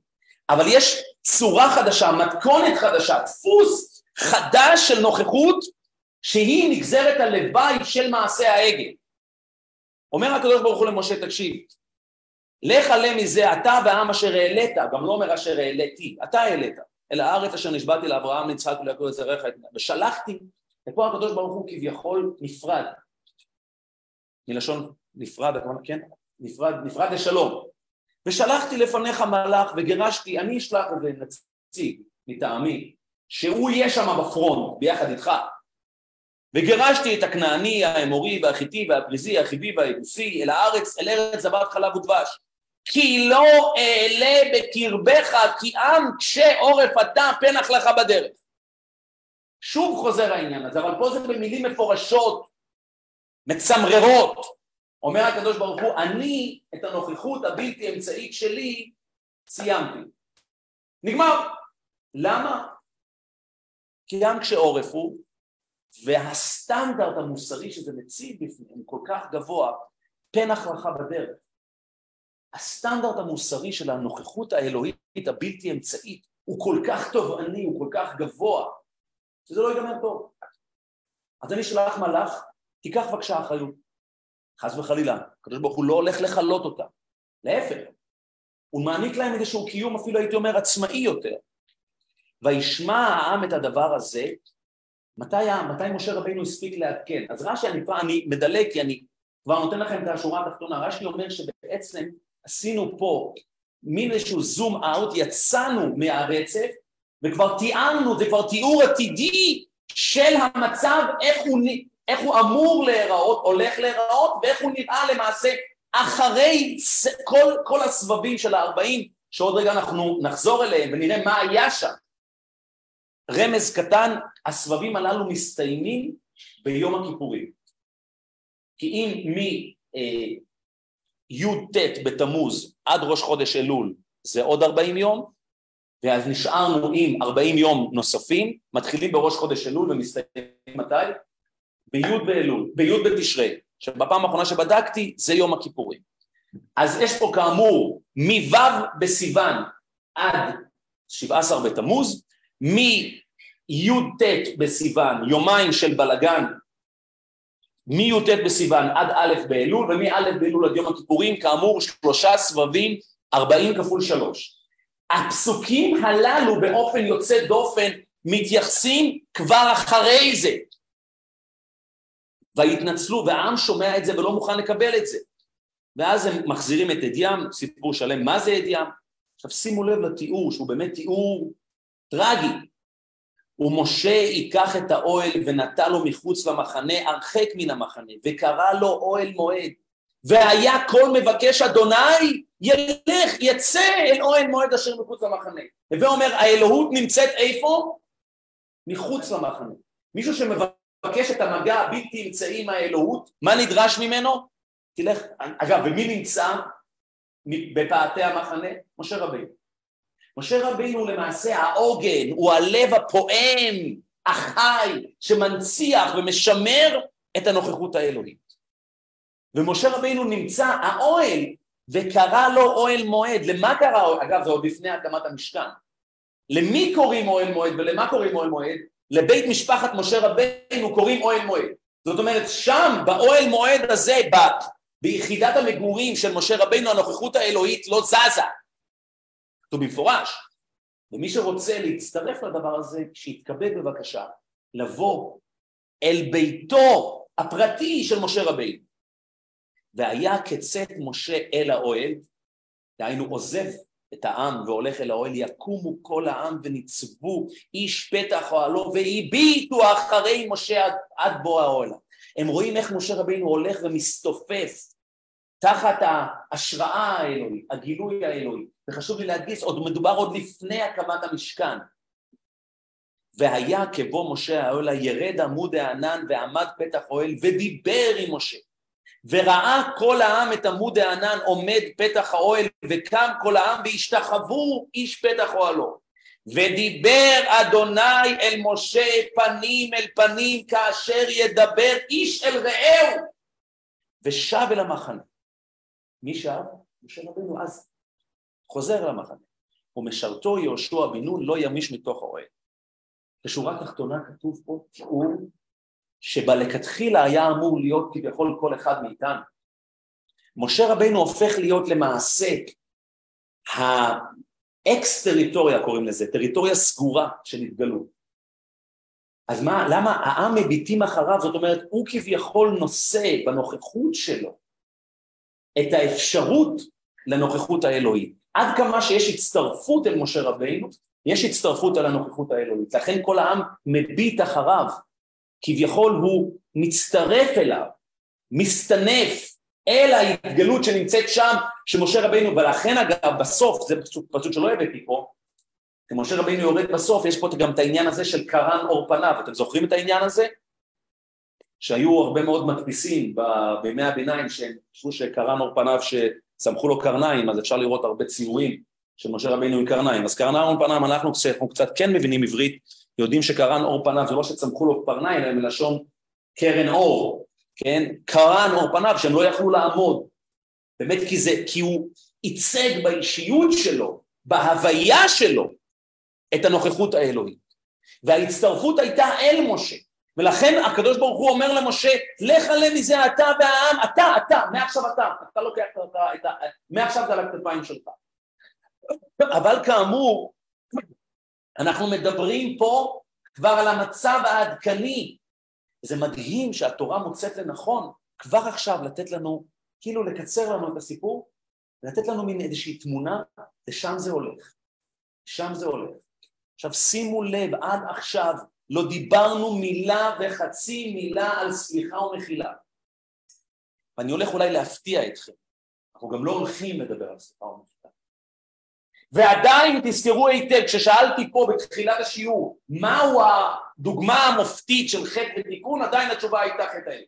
אבל יש צורה חדשה, מתכונת חדשה, דפוס חדש של נוכחות שהיא נגזרת הלוואי של מעשה העגל. אומר הקדוש ברוך הוא למשה, תקשיב, לך עלה מזה אתה והעם אשר העלית, גם לא אומר אשר העליתי, אתה העלית, אל הארץ אשר נשבעתי לאברהם, ליצחק וליעקב את זרעך, ושלחתי, ופה הקדוש ברוך הוא כביכול נפרד, מלשון נפרד, כן? נפרד, נפרד לשלום. ושלחתי לפניך מלאך וגירשתי, אני אשלח איזה נציג מטעמי, שהוא יהיה שם בפרונט ביחד איתך. וגירשתי את הכנעני, האמורי והחיטי והפריזי, החיבי והיבוסי, אל הארץ, אל ארץ זבת חלב ודבש. כי לא אעלה בקרבך כי עם קשה עורף אתה פנח לך בדרך. שוב חוזר העניין הזה, אבל פה זה במילים מפורשות, מצמררות. אומר הקדוש ברוך הוא, אני את הנוכחות הבלתי אמצעית שלי סיימתי. נגמר. למה? כי גם כשעורף הוא, והסטנדרט המוסרי שזה מציב בפניהם כל כך גבוה, פנח לך בדרך. הסטנדרט המוסרי של הנוכחות האלוהית הבלתי אמצעית הוא כל כך תובעני, הוא כל כך גבוה, שזה לא ייגמר טוב. אז אני שלח מלאך, תיקח בבקשה אחריות. חס וחלילה, הקדוש ברוך הוא לא הולך לכלות אותה, להפך, הוא מעניק להם איזשהו קיום אפילו הייתי אומר עצמאי יותר. וישמע העם את הדבר הזה, מתי, מתי משה רבינו הספיק לעדכן? אז רש"י, אני, אני מדלג כי אני כבר נותן לכם את השורה התחתונה, רש"י אומר שבעצם עשינו פה מין איזשהו זום אאוט, יצאנו מהרצף וכבר תיארנו, זה כבר תיאור עתידי של המצב, איך הוא, איך הוא אמור להיראות, הולך להיראות, ואיך הוא נראה למעשה אחרי כל, כל הסבבים של הארבעים, שעוד רגע אנחנו נחזור אליהם ונראה מה היה שם. רמז קטן, הסבבים הללו מסתיימים ביום הכיפורים. כי אם מי"ט אה, בתמוז עד ראש חודש אלול זה עוד 40 יום, ואז נשארנו עם 40 יום נוספים, מתחילים בראש חודש אלול ומסתיימים מתי? בי' באלול, בי' בתשרי, שבפעם האחרונה שבדקתי זה יום הכיפורים. אז יש פה כאמור מו' בסיוון עד 17 בתמוז, מי"ט בסיוון, יומיים של בלגן, מי"ט בסיוון עד א' באלול, ומא' באלול עד יום הכיפורים, כאמור שלושה סבבים, 40 כפול שלוש. הפסוקים הללו באופן יוצא דופן מתייחסים כבר אחרי זה. ויתנצלו, והעם שומע את זה ולא מוכן לקבל את זה. ואז הם מחזירים את עד סיפור שלם מה זה עד. עכשיו שימו לב לתיאור, שהוא באמת תיאור טרגי. ומשה ייקח את האוהל ונטע לו מחוץ למחנה, הרחק מן המחנה, וקרא לו אוהל מועד. והיה כל מבקש אדוני ילך, יצא אל אוהל מועד אשר מחוץ למחנה. הווה אומר, האלוהות נמצאת איפה? מחוץ למחנה. מישהו שמבקש את המגע הבלתי אמצעי עם האלוהות, מה נדרש ממנו? תלך, אגב, ומי נמצא בפאתי המחנה? משה רבינו. משה רבינו הוא למעשה העוגן, הוא הלב הפועם, החי, שמנציח ומשמר את הנוכחות האלוהית. ומשה רבינו נמצא, האוהל וקרא לו אוהל מועד. למה קרא אוהל? אגב, זה עוד לפני הקמת המשכן. למי קוראים אוהל מועד ולמה קוראים אוהל מועד? לבית משפחת משה רבינו קוראים אוהל מועד. זאת אומרת, שם, באוהל מועד הזה, ב, ביחידת המגורים של משה רבינו, הנוכחות האלוהית לא זזה. זה במפורש. ומי שרוצה להצטרף לדבר הזה, שיתכבד בבקשה לבוא אל ביתו הפרטי של משה רבינו. והיה כצאת משה אל האוהל, דהיינו עוזב את העם והולך אל האוהל, יקומו כל העם ונצבו איש פתח אוהלו והביטו אחרי משה עד, עד בוא האוהל. הם רואים איך משה רבינו הולך ומסתופף תחת ההשראה האלוהית, הגילוי האלוהי. וחשוב לי להדגיש, עוד מדובר עוד לפני הקמת המשכן. והיה כבוא משה האוהל, ירד עמוד הענן ועמד פתח אוהל ודיבר עם משה. וראה כל העם את עמוד הענן עומד פתח האוהל וקם כל העם והשתחוו איש פתח אוהלו. ודיבר אדוני אל משה פנים אל פנים כאשר ידבר איש אל רעהו. ושב אל המחנה. מי שב? משה רבינו אז חוזר למחנה ומשרתו יהושע בן נון לא ימיש מתוך האוהל. בשורה תחתונה כתוב פה תיאור שבלכתחילה היה אמור להיות כביכול כל אחד מאיתנו. משה רבינו הופך להיות למעשה האקס טריטוריה קוראים לזה, טריטוריה סגורה של התגלות. אז מה, למה העם מביטים אחריו, זאת אומרת הוא כביכול נושא בנוכחות שלו את האפשרות לנוכחות האלוהית. עד כמה שיש הצטרפות אל משה רבינו, יש הצטרפות על הנוכחות האלוהית. לכן כל העם מביט אחריו. כביכול הוא מצטרף אליו, מסתנף אל ההתגלות שנמצאת שם, שמשה רבינו, ולכן אגב בסוף, זה פשוט, פשוט שלא הבאתי פה, כשמשה רבינו יורד בסוף, יש פה גם את העניין הזה של קרן אור פניו, אתם זוכרים את העניין הזה? שהיו הרבה מאוד מדפיסים בימי הביניים שהם חשבו שקרן אור פניו שצמחו לו קרניים, אז אפשר לראות הרבה ציורים של משה רבינו עם קרניים. אז קרניים אור פניו, אנחנו, כשאנחנו קצת כן מבינים עברית, יודעים שקרן אור פניו זה לא שצמחו לו קרניים, אלא מלשון קרן אור, כן? קרן אור פניו שהם לא יכלו לעמוד. באמת כי זה, כי הוא ייצג באישיות שלו, בהוויה שלו, את הנוכחות האלוהית. וההצטרפות הייתה אל משה. ולכן הקדוש ברוך הוא אומר למשה, לך עלה מזה אתה והעם, אתה, אתה, מעכשיו אתה, אתה לוקח את ה... מעכשיו זה על הכתפיים שלך. אבל כאמור, אנחנו מדברים פה כבר על המצב העדכני. זה מדהים שהתורה מוצאת לנכון כבר עכשיו לתת לנו, כאילו לקצר לנו את הסיפור, ולתת לנו מין איזושהי תמונה, ושם זה הולך. שם זה הולך. עכשיו שימו לב, עד עכשיו לא דיברנו מילה וחצי מילה על סליחה ומחילה. ואני הולך אולי להפתיע אתכם. אנחנו גם לא הולכים לדבר על סליחה ומחילה. ועדיין תזכרו היטב, כששאלתי פה בתחילת השיעור, מהו הדוגמה המופתית של חטא ותיקון, עדיין התשובה הייתה חטא האלה.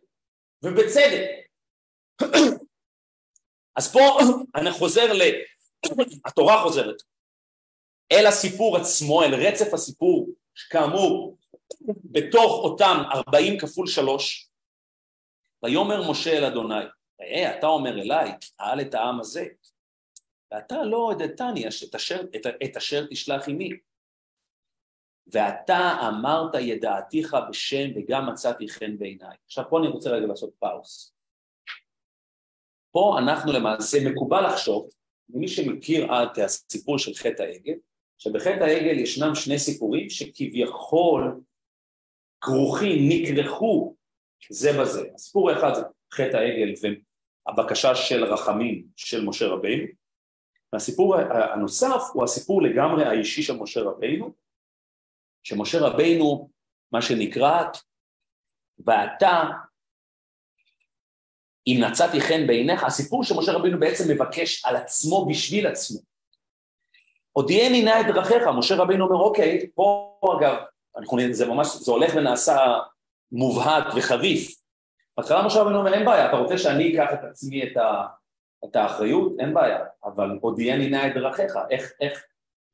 ובצדק. אז פה אני חוזר ל... התורה חוזרת אל הסיפור עצמו, אל רצף הסיפור, שכאמור, בתוך אותם ארבעים כפול שלוש, ויאמר משה אל אדוני, ראה, אתה אומר אליי, תעל את העם הזה, ואתה לא הודתני את אשר, את, את אשר תשלח עמי. ואתה אמרת ידעתיך בשם וגם מצאתי חן בעיניי. עכשיו פה אני רוצה רגע לעשות פאוס. פה אנחנו למעשה מקובל לחשוב, מי שמכיר את הסיפור של חטא העגל, שבחטא העגל ישנם שני סיפורים שכביכול כרוכים, נקרחו זה בזה. הסיפור האחד זה חטא העגל והבקשה של רחמים של משה רבינו, והסיפור הנוסף הוא הסיפור לגמרי האישי של משה רבינו, שמשה רבינו, מה שנקרא, ואתה, אם נצאתי חן בעיניך, הסיפור שמשה רבינו בעצם מבקש על עצמו בשביל עצמו. הודיעני נא את דרכיך, משה רבינו אומר, אוקיי, פה אגב, אנחנו, זה ממש, זה הולך ונעשה מובהק וחריף. בהתחלה משה רבינו אומר, אין בעיה, אתה רוצה שאני אקח את עצמי את, ה, את האחריות? אין בעיה, אבל הודיעני נא את דרכיך, איך, איך,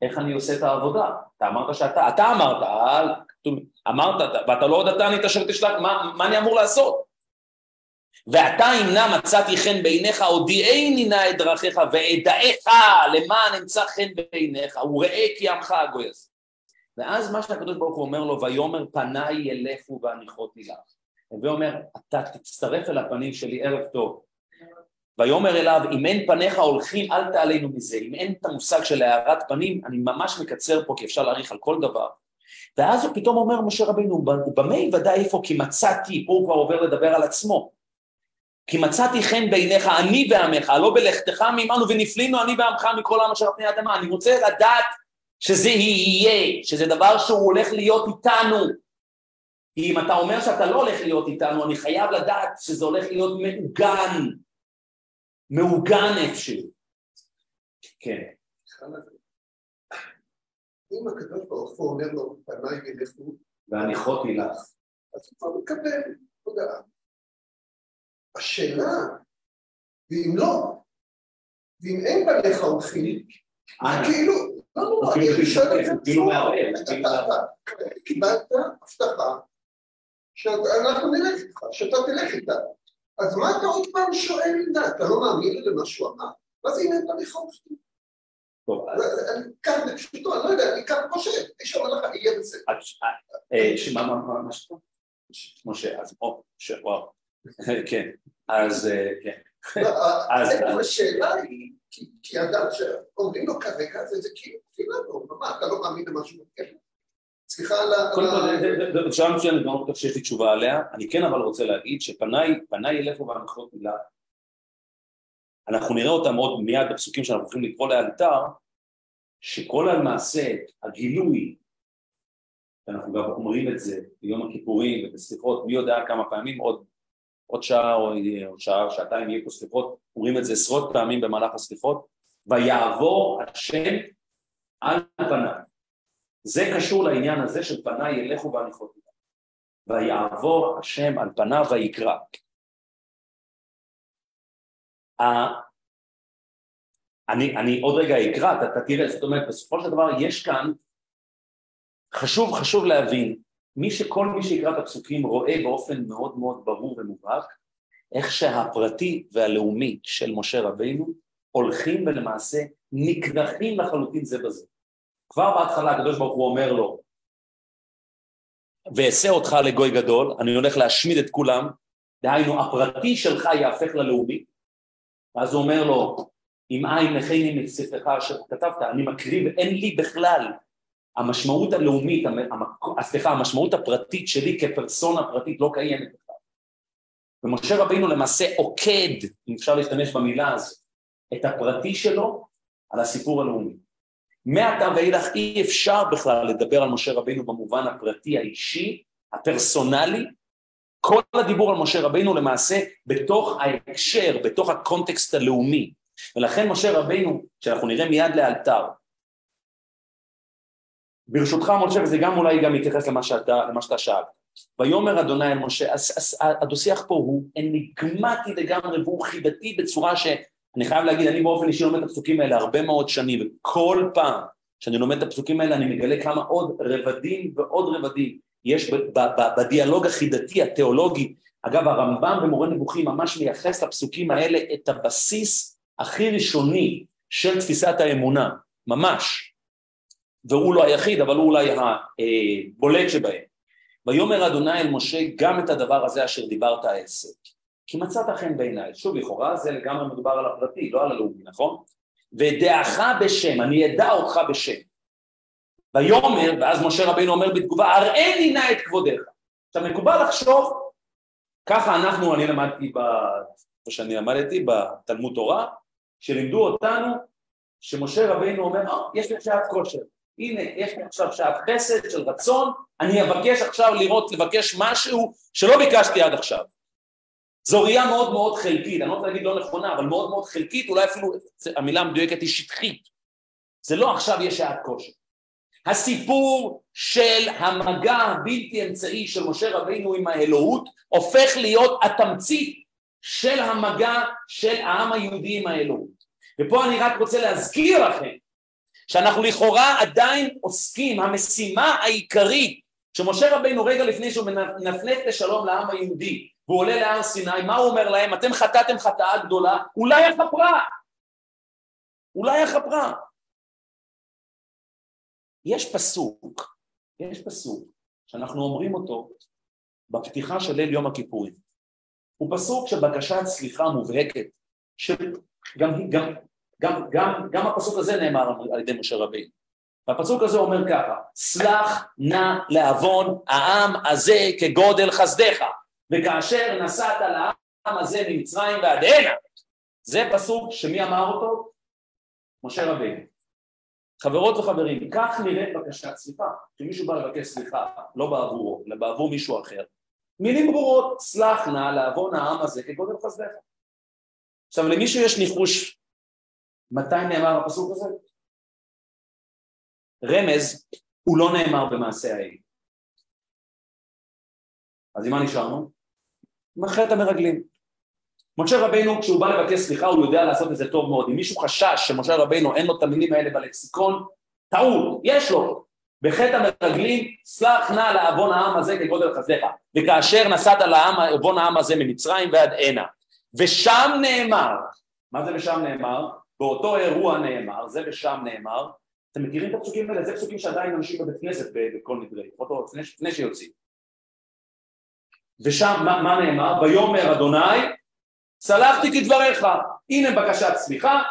איך אני עושה את העבודה? אתה אמרת שאתה, אתה אמרת, אמרת, ואתה לא הודתני את אשר תשלח, מה, מה אני אמור לעשות? ואתה אם נא מצאתי חן בעיניך, הודיעני נא את דרכיך ואדעך למען אמצא חן בעיניך, וראה כי עמך הגוי הזה. ואז מה שהקדוש ברוך הוא אומר לו, ויאמר פניי ילכו והניחותי לך. הווי אומר, אתה תצטרף אל הפנים שלי ערב טוב. ויאמר אליו, אם אין פניך הולכים, אל תעלינו מזה. אם אין את המושג של הארת פנים, אני ממש מקצר פה, כי אפשר להעריך על כל דבר. ואז הוא פתאום אומר, משה רבינו, במה יוודע איפה כי מצאתי, פה הוא כבר עובר לדבר על עצמו. כי מצאתי חן בעיניך, אני ועמך, לא בלכתך מעמנו ונפלינו אני ועמך מכל העם אשר על פני אדמה. אני רוצה לדעת שזה יהיה, שזה דבר שהוא הולך להיות איתנו. כי אם אתה אומר שאתה לא הולך להיות איתנו, אני חייב לדעת שזה הולך להיות מעוגן, מעוגן איפשהו. כן. אם הקדוש ברוך הוא אומר לו, פניי ילכו, והניחותי לך. אז הוא כבר מקבל הודעה. השאלה, ואם לא, ואם אין פניך הולכים, כאילו, לא, לא, לא, אני חושב את זה כאילו קיבלת הבטחה שאנחנו נלך איתך, שאתה תלך איתה. אז מה אתה עוד פעם שואל אתה לא מאמין למה שהוא אמר? אין פניך הולכים? אני אקח בפשוטו, אני לא יודע, אני אקח חושב, מי שאומר לך, יהיה בסדר. שמה, מה, מה שאתה? משה, אז או, וואו, כן, אז כן. השאלה היא, כי אדם שאומרים לו כרגע, זה כאילו תפילה לו, מה, אתה לא מאמין למה שהוא מבקש? סליחה על ה... קודם כל, זו שאלה מצוינת, לא בטוח שיש לי תשובה עליה, אני כן אבל רוצה להגיד שפניי ילכו בהנחות מילה, אנחנו נראה אותם עוד מיד בפסוקים שאנחנו הולכים לקרוא לאלתר, שכל המעשה, הגילוי, אנחנו גם אומרים את זה ביום הכיפורים ובסליחות, מי יודע כמה פעמים, עוד עוד שעה או עוד שעה, שעתיים יהיו פה סליחות, אומרים את זה עשרות פעמים במהלך הסליחות, ויעבור השם על פניו. זה קשור לעניין הזה של פניי ילכו והניחות איתם. ויעבור השם על פניו ויקרא. אני, אני עוד רגע אקרא, אתה, אתה תראה, זאת אומרת, בסופו של דבר יש כאן, חשוב, חשוב להבין, מי שכל מי שיקרא את הפסוקים רואה באופן מאוד מאוד ברור ומובהק איך שהפרטי והלאומי של משה רבינו הולכים ולמעשה נקרחים לחלוטין זה בזה. כבר בהתחלה הקדוש ברוך הוא אומר לו ואעשה אותך לגוי גדול, אני הולך להשמיד את כולם, דהיינו הפרטי שלך יהפך ללאומי, ואז הוא אומר לו אם אין נכני מספרך אשר כתבת, אני מקריב, אין לי בכלל המשמעות הלאומית, סליחה, המשמעות הפרטית שלי כפרסונה פרטית לא קיימת בכלל. ומשה רבינו למעשה עוקד, אם אפשר להשתמש במילה הזו, את הפרטי שלו על הסיפור הלאומי. מעתה ואילך אי אפשר בכלל לדבר על משה רבינו במובן הפרטי האישי, הפרסונלי, כל הדיבור על משה רבינו למעשה בתוך ההקשר, בתוך הקונטקסט הלאומי. ולכן משה רבינו, שאנחנו נראה מיד לאלתר, ברשותך משה, וזה גם אולי גם מתייחס למה שאתה, למה שאתה שאלת. ויאמר אדוני אל משה, הדו-שיח פה הוא אניגמטי לגמרי והוא חידתי בצורה שאני חייב להגיד, אני באופן אישי לומד את הפסוקים האלה הרבה מאוד שנים, וכל פעם שאני לומד את הפסוקים האלה אני מגלה כמה עוד רבדים ועוד רבדים יש בדיאלוג החידתי, התיאולוגי. אגב, הרמב"ם במורה נבוכים ממש מייחס לפסוקים האלה את הבסיס הכי ראשוני של תפיסת האמונה, ממש. והוא לא היחיד, אבל הוא אולי הבולט שבהם. ויאמר אדוני אל משה גם את הדבר הזה אשר דיברת העשר. כי מצאת חן בעיניי. שוב, לכאורה זה לגמרי מדובר על הפרטי, לא על הלאומי, נכון? ודעך בשם, אני אדע אותך בשם. ויאמר, ואז משה רבינו אומר בתגובה, הראני נא את כבודך. עכשיו מקובל לחשוב, ככה אנחנו, אני למדתי, איפה שאני למדתי, בתלמוד תורה, שלימדו אותנו שמשה רבינו אומר, או, יש לי שעת כושר, הנה, יש לי עכשיו שעת חסד של רצון, אני אבקש עכשיו לראות, לבקש משהו שלא ביקשתי עד עכשיו. זו ראייה מאוד מאוד חלקית, אני לא רוצה להגיד לא נכונה, אבל מאוד מאוד חלקית, אולי אפילו המילה המדויקת היא שטחית. זה לא עכשיו יש שעת כושר. הסיפור של המגע הבלתי אמצעי של משה רבינו עם האלוהות הופך להיות התמצית של המגע של העם היהודי עם האלוהות. ופה אני רק רוצה להזכיר לכם שאנחנו לכאורה עדיין עוסקים, המשימה העיקרית שמשה רבינו רגע לפני שהוא מנפנף לשלום לעם היהודי והוא עולה להר סיני, מה הוא אומר להם? אתם חטאתם חטאה גדולה, אולי הכפרה, אולי הכפרה. יש פסוק, יש פסוק שאנחנו אומרים אותו בפתיחה של ליל יום הכיפורים. הוא פסוק של בקשת סליחה מובהקת, שגם גם, גם, גם, גם הפסוק הזה נאמר על ידי משה רבינו. והפסוק הזה אומר ככה, סלח נא לעוון העם הזה כגודל חסדיך, וכאשר נסעת לעם הזה ממצרים ועד הנה. זה פסוק שמי אמר אותו? משה רבינו. חברות וחברים, כך נראית בקשת סליחה, כשמישהו בא לבקש סליחה, לא בעבורו, אלא בעבור מישהו אחר. מילים ברורות, סלח נא לעוון העם הזה כגודל חסדיך. עכשיו למישהו יש ניחוש מתי נאמר הפסוק הזה? רמז, הוא לא נאמר במעשה האל. אז עם מה נשארנו? עם החטא המרגלים. משה רבינו כשהוא בא לבקש סליחה הוא יודע לעשות את זה טוב מאוד, אם מישהו חשש שמשה רבינו אין לו את המילים האלה בלקסיקון, טעות, יש לו, בחטא המרגלים, סלח נא לעוון העם הזה כגודל חסדיך, וכאשר נסעת לעוון העם הזה ממצרים ועד הנה, ושם נאמר, מה זה ושם נאמר? באותו אירוע נאמר, זה ושם נאמר, אתם מכירים את הפסוקים האלה? זה פסוקים שעדיין אנשים בבית כנסת בכל נדרי, לפני שיוצאים. ושם מה, מה נאמר? ויאמר אדוני סלחתי כדבריך, הנה בקשת סליחה,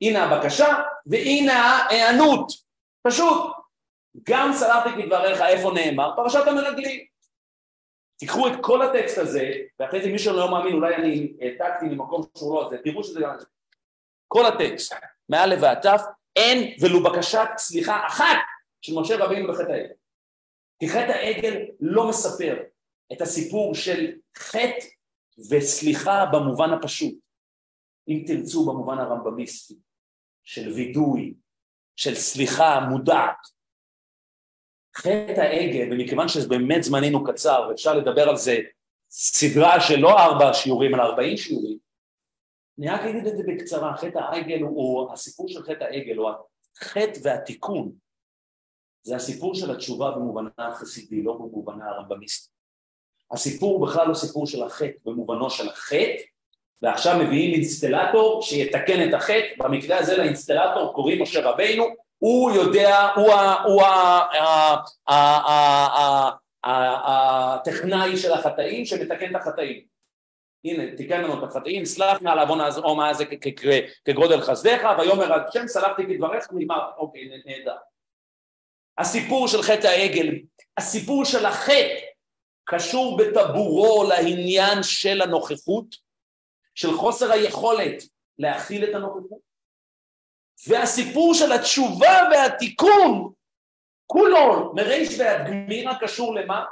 הנה הבקשה והנה ההיענות, פשוט. גם סלחתי כדבריך, איפה נאמר? פרשת המרגלים. תיקחו את כל הטקסט הזה, ואחרי זה מי שלא מאמין, אולי אני העתקתי ממקום שהוא לא זה, תראו שזה גם... כל הטקסט, מא' ועד ת', אין ולו בקשת סליחה אחת של משה רבינו בחטא העגל. כי חטא העגל לא מספר את הסיפור של חטא וסליחה במובן הפשוט, אם תרצו במובן הרמב"מיסטי, של וידוי, של סליחה מודעת. חטא העגל, ומכיוון שבאמת זמננו קצר ואפשר לדבר על זה סדרה של לא ארבע שיעורים אלא ארבעים שיעורים, אני רק אגיד את זה בקצרה, חטא העגל הוא, הסיפור של חטא העגל, או החטא והתיקון, זה הסיפור של התשובה במובנה החסידי, לא במובנה הרמב"מיסטי. הסיפור בכלל לא סיפור של החטא במובנו של החטא, ועכשיו מביאים אינסטלטור שיתקן את החטא, במקרה הזה לאינסטלטור קוראים משה רבינו, הוא יודע, הוא הטכנאי של החטאים שמתקן את החטאים. הנה, תיקן לנו את החטאים, סלח נא לעוון העומה הזה כגודל חסדיך, ויאמר השם סלחתי כדבריך, נגמר, אוקיי, נהדר. הסיפור של חטא העגל, הסיפור של החטא קשור בטבורו לעניין של הנוכחות, של חוסר היכולת להכיל את הנוכחות, והסיפור של התשובה והתיקון, כולו מריש ועד גמירה קשור למה?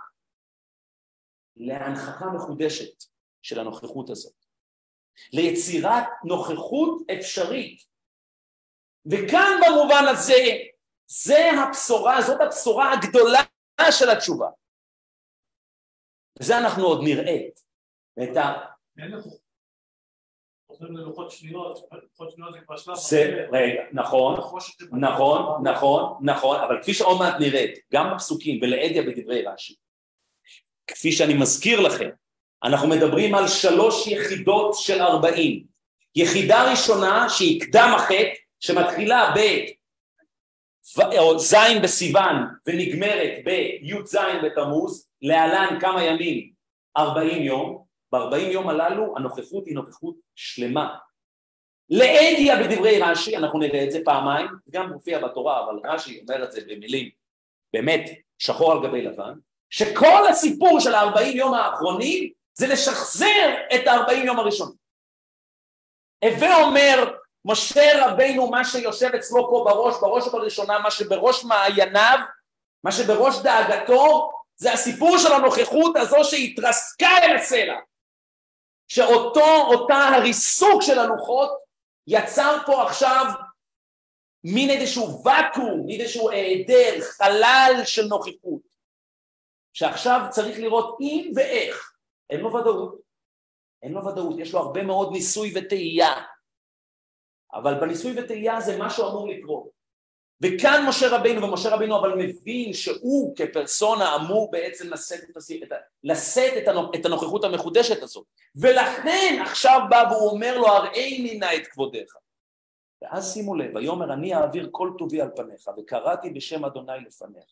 להנכחה מחודשת של הנוכחות הזאת, ליצירת נוכחות אפשרית. וכאן במובן הזה, זה הבשורה, זאת הבשורה הגדולה של התשובה. וזה אנחנו עוד נראה. את ה... זה, רגע, נכון, נכון, נכון, נכון, אבל כפי שעוד מעט נראית, גם בפסוקים ולעדיה בדברי רש"י, כפי שאני מזכיר לכם, אנחנו מדברים על שלוש יחידות של ארבעים. יחידה ראשונה שהיא קדם החטא, שמתחילה בז' בסיוון ונגמרת בי"ז בתמוז, להלן כמה ימים, ארבעים יום, בארבעים יום הללו הנוכחות היא נוכחות שלמה. לאדיה בדברי רש"י, אנחנו נראה את זה פעמיים, גם מופיע בתורה, אבל רש"י אומר את זה במילים באמת שחור על גבי לבן, שכל הסיפור של הארבעים יום האחרונים זה לשחזר את הארבעים יום הראשונים. הווה אומר משה רבינו מה שיושב אצלו פה בראש, בראש ובראשונה, מה שבראש מעייניו, מה שבראש דאגתו, זה הסיפור של הנוכחות הזו שהתרסקה אל הסלע. שאותו, אותה הריסוק של הלוחות יצר פה עכשיו מין איזשהו ואקום, מין איזשהו היעדר, חלל של נוכחות. שעכשיו צריך לראות אם ואיך, אין לו ודאות, אין לו ודאות, יש לו הרבה מאוד ניסוי וטעייה, אבל בניסוי וטעייה זה משהו אמור לקרות. וכאן משה רבינו, ומשה רבינו אבל מבין שהוא כפרסונה אמור בעצם לשאת את, את, לשאת את, את הנוכחות המחודשת הזאת. ולכן עכשיו בא והוא אומר לו, הראיני נא את כבודיך. ואז שימו לב, ויאמר אני אעביר כל טובי על פניך, וקראתי בשם אדוני לפניך.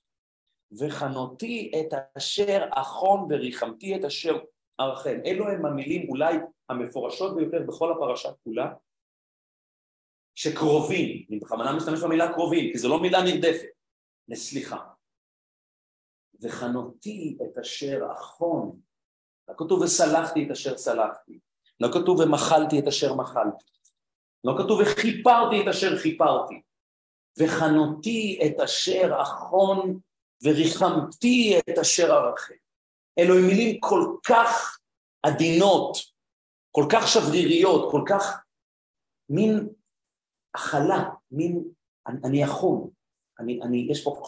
וחנותי את אשר אחון וריחמתי את אשר ארחם. אלו הם המילים אולי המפורשות ביותר בכל הפרשה כולה, שקרובים, אני בכוונה משתמש במילה קרובים, כי זו לא מילה נרדפת, לסליחה. וחנותי את אשר אחון, לא כתוב וסלחתי את אשר סלחתי, לא כתוב ומחלתי את אשר מחלתי, לא כתוב וכיפרתי את אשר כיפרתי, וחנותי את אשר אחון וריחמתי את אשר ארחם. אלו הם מילים כל כך עדינות, כל כך שבריריות, כל כך מין הכלה, מין, אני, אני אחון, אני, אני, יש פה,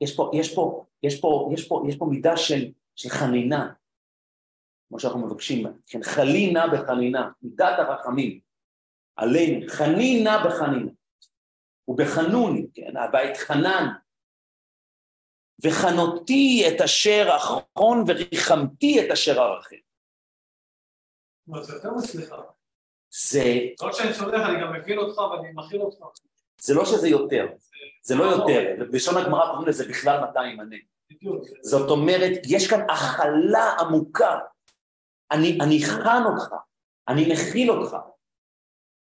יש פה, יש פה, יש פה, יש פה, יש פה מידה של, של חנינה, כמו שאנחנו מבקשים, כן, חלינה בחנינה, מידת הרחמים, עלינו, חנינה בחנינה, ובחנוני, כן, הבית חנן, וחנותי את אשר אחרון וריחמתי את אשר ארחם. זה יותר מצליחה. זה... לא שאני סולח, אני גם מבין אותך ואני מכיל אותך. זה לא שזה יותר, זה לא יותר, בלשון הגמרא קוראים לזה בכלל 200 מנה. זאת אומרת, יש כאן הכלה עמוקה. אני, אני חן אותך, אני מכיל אותך.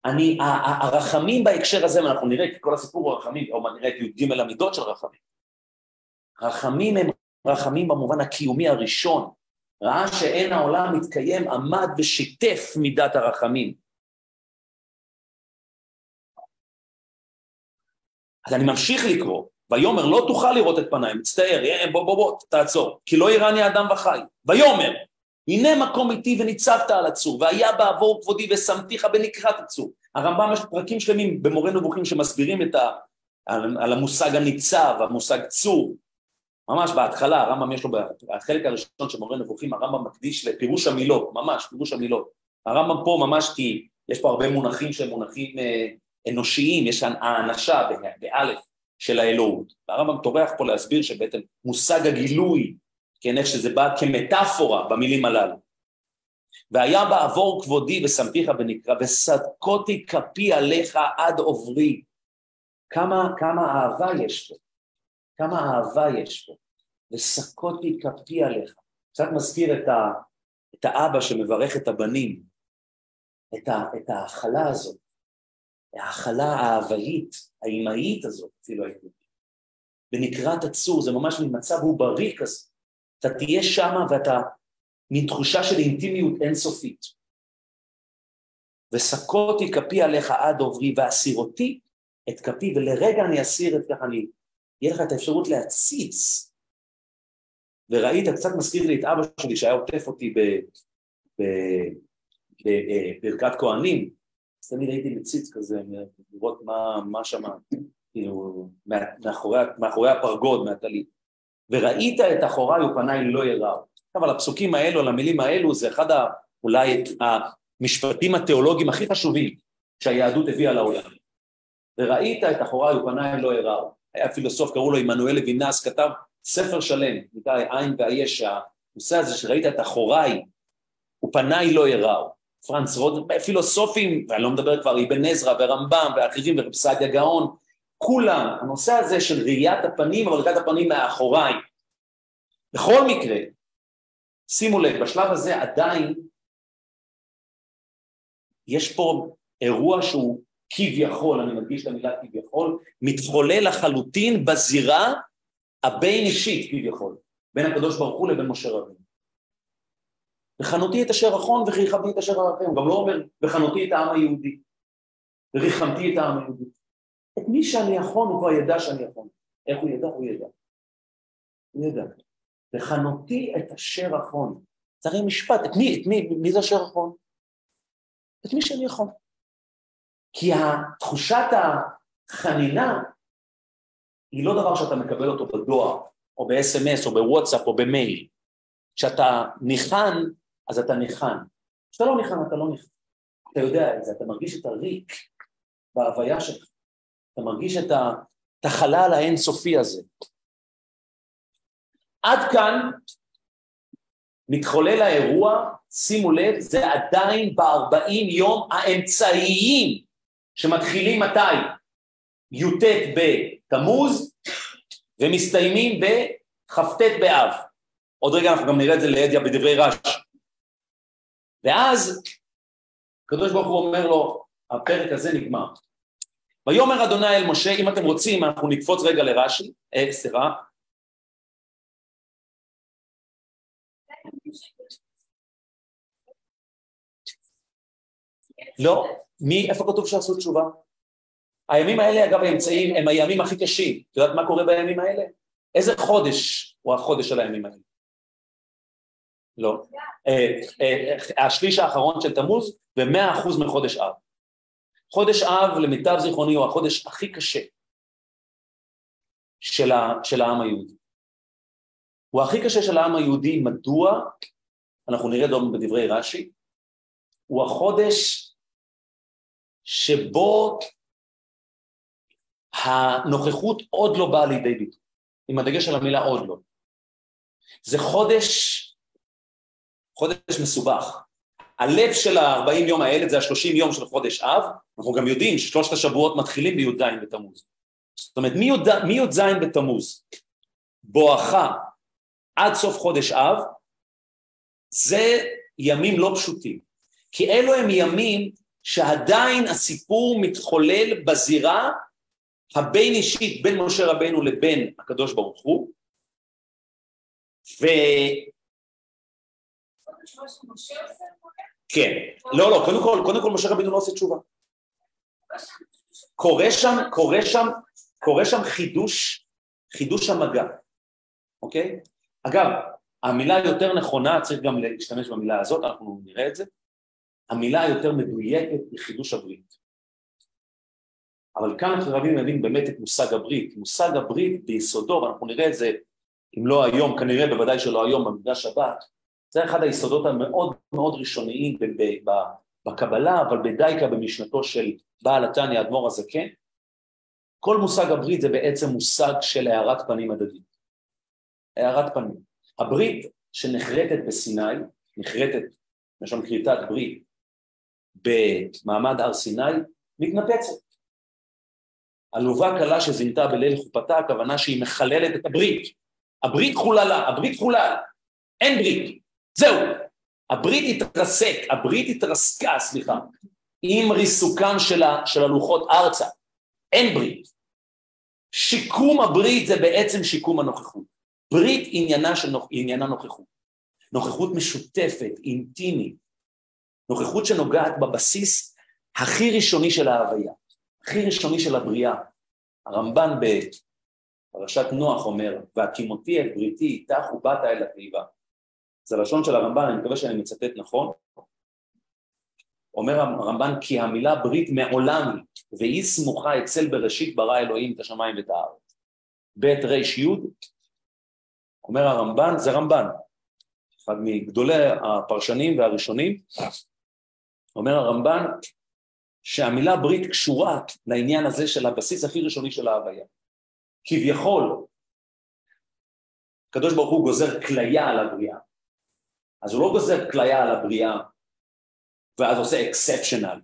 אני, הרחמים בהקשר הזה, ואנחנו נראה, כי כל הסיפור הוא רחמים, או נראה את י"ג המידות של רחמים. רחמים הם רחמים במובן הקיומי הראשון. ראה שאין העולם מתקיים, עמד ושיתף מידת הרחמים. אז אני ממשיך לקרוא, ויאמר לא תוכל לראות את פניי, מצטער, בוא בוא בוא תעצור, כי לא יראני אדם וחי. ויאמר הנה מקום איתי וניצבת על הצור, והיה בעבור כבודי ושמתיך בנקרת הצור. הרמב"ם יש פרקים שלמים במורה נבוכים שמסבירים את ה, על, על המושג הניצב, המושג צור. ממש בהתחלה, הרמב"ם יש לו, בחלק הראשון של מורה נבוכים, הרמב"ם מקדיש לפירוש המילות, ממש, פירוש המילות. הרמב"ם פה ממש כי יש פה הרבה מונחים שהם מונחים אה, אנושיים, יש האנשה באלף של האלוהות. והרמב"ם טורח פה להסביר שבעצם מושג הגילוי, כן, איך שזה בא כמטאפורה במילים הללו. והיה בעבור כבודי ושמתיך ונקרא, וסדקותי כפי עליך עד עוברי. כמה, כמה אהבה יש פה, כמה אהבה יש פה, וסקותי כפי עליך. קצת מזכיר את, ה, את האבא שמברך את הבנים, את, ה, את ההכלה הזאת, ההכלה האהבאית, האימהית הזאת, אפילו הייתי ונקרעת הצור, זה ממש מין מצב עוברי כזה. אתה תהיה שמה ואתה, מין תחושה של אינטימיות אינסופית. וסקותי כפי עליך עד עוברי, ואסירותי את כפי, ולרגע אני אסיר את ככה, אני, יהיה לך את האפשרות להציץ. וראית, קצת מזכיר לי את אבא שלי שהיה עוטף אותי בברכת אה, כהנים, אז תמיד הייתי מציץ כזה, לראות מה, מה שם, כאילו, מאחורי, מאחורי הפרגוד, מהטלית. וראית את אחוריי ופניי לא יראו. על הפסוקים האלו, על המילים האלו, זה אחד ה, אולי המשפטים התיאולוגיים הכי חשובים שהיהדות הביאה לעולם. וראית את אחוריי ופניי לא יראו. היה פילוסוף, קראו לו עמנואל לוינס, כתב ספר שלם, נקרא עין והישע, הנושא הזה שראית את אחוריי ופניי לא יראו. פרנס רוד, פילוסופים, ואני לא מדבר כבר, אבן עזרא ורמב"ם ואחרים ורב סעדיה גאון, כולם, הנושא הזה של ראיית הפנים, אבל ראיית הפנים מאחוריי. בכל מקרה, שימו לב, בשלב הזה עדיין יש פה אירוע שהוא כביכול, אני מדגיש את המילה כביכול, מתחולל לחלוטין בזירה הבין אישית כביכול, בין הקדוש ברוך הוא לבין משה רבינו. וחנותי את אשר אחון וריחמתי את אשר ערכם, גם לא אומר וחנותי את העם היהודי, וריחמתי את העם היהודי. את מי שאני אחון הוא כבר ידע שאני אחון. איך הוא ידע? הוא ידע. הוא ידע. וחנותי את אשר אחון. הרי משפט, את מי, את מי, מי זה אשר אחון? את מי שאני יכול. כי תחושת החנינה היא לא דבר שאתה מקבל אותו בדואר, או ב-SMS, או בוואטסאפ, או במייל. כשאתה ניחן, אז אתה ניחן. כשאתה לא ניחן, אתה לא ניחן. אתה יודע את זה, אתה מרגיש את הריק בהוויה שלך. אתה מרגיש את, החלל האינסופי הזה. עד כאן מתחולל האירוע, שימו לב, זה עדיין בארבעים יום האמצעיים שמתחילים מתי? י"ט בתמוז ומסתיימים בכ"ט באב. עוד רגע אנחנו גם נראה את זה לידיה בדברי רש"י. ואז הקדוש ברוך הוא אומר לו, הפרק הזה נגמר. ויאמר אדוני אל משה, אם אתם רוצים, אנחנו נקפוץ רגע לרש"י, אה, סליחה. לא, מי, איפה כתוב שעשו תשובה? הימים האלה, אגב, האמצעים, הם הימים הכי קשים. את יודעת מה קורה בימים האלה? איזה חודש הוא החודש של הימים האלה? לא. אה, אה, השליש האחרון של תמוז ומאה אחוז מחודש אב. חודש אב, למיטב זיכרוני, הוא החודש הכי קשה של, ה, של העם היהודי. הוא הכי קשה של העם היהודי, מדוע? אנחנו נראה דום בדברי רש"י. הוא החודש שבו הנוכחות עוד לא באה לידי ביטוי, עם הדגש על המילה עוד לא. זה חודש, חודש מסובך. הלב של ה-40 יום האלה זה ה-30 יום של חודש אב, אנחנו גם יודעים ששלושת השבועות מתחילים בי"ז בתמוז. זאת אומרת, מי"ז בתמוז, בואכה עד סוף חודש אב, זה ימים לא פשוטים. כי אלו הם ימים שעדיין הסיפור מתחולל בזירה הבין אישית בין משה רבנו לבין הקדוש ברוך הוא. כן, לא, לא, קודם כל, קודם כל משה רבינו לא עושה תשובה. קורה שם, קורה שם, קורה שם חידוש, חידוש המגע, אוקיי? אגב, המילה היותר נכונה, צריך גם להשתמש במילה הזאת, אנחנו נראה את זה, המילה היותר מדויקת היא חידוש הברית. אבל כאן אנחנו חייבים להבין באמת את מושג הברית. מושג הברית ביסודו, ואנחנו נראה את זה, אם לא היום, כנראה בוודאי שלא היום במקדש שבת, זה אחד היסודות המאוד מאוד ראשוניים בקבלה, אבל בדייקה במשנתו של בעל התניא, האדמו"ר הזקן. כל מושג הברית זה בעצם מושג של הארת פנים הדדית. הארת פנים. הברית שנחרטת בסיני, נחרטת, לשון כריתת ברית, במעמד הר סיני, מתנפצת. עלובה קלה שזינתה בליל חופתה, הכוונה שהיא מחללת את הברית. הברית חוללה, הברית חולל, אין ברית. זהו, הברית התרסק, הברית התרסקה, סליחה, עם ריסוקם של, ה, של הלוחות ארצה, אין ברית. שיקום הברית זה בעצם שיקום הנוכחות. ברית עניינה, של. עניינה נוכחות. נוכחות משותפת, אינטימית, נוכחות שנוגעת בבסיס הכי ראשוני של ההוויה, הכי ראשוני של הבריאה. הרמב"ן בפרשת נוח אומר, והקימותי את בריתי איתך ובאת אל התיבה. זה לשון של הרמב"ן, אני מקווה שאני מצטט נכון. אומר הרמב"ן כי המילה ברית מעולם היא, והיא סמוכה אצל בראשית ברא אלוהים את השמיים ואת הארץ. בית ריש אומר הרמב"ן, זה רמב"ן, אחד מגדולי הפרשנים והראשונים, אומר הרמב"ן שהמילה ברית קשורה לעניין הזה של הבסיס הכי ראשוני של ההוויה. כביכול, הקדוש ברוך הוא גוזר כליה על הבריאה, אז הוא לא גוזר כליה על הבריאה ואז עושה אקספשיונל,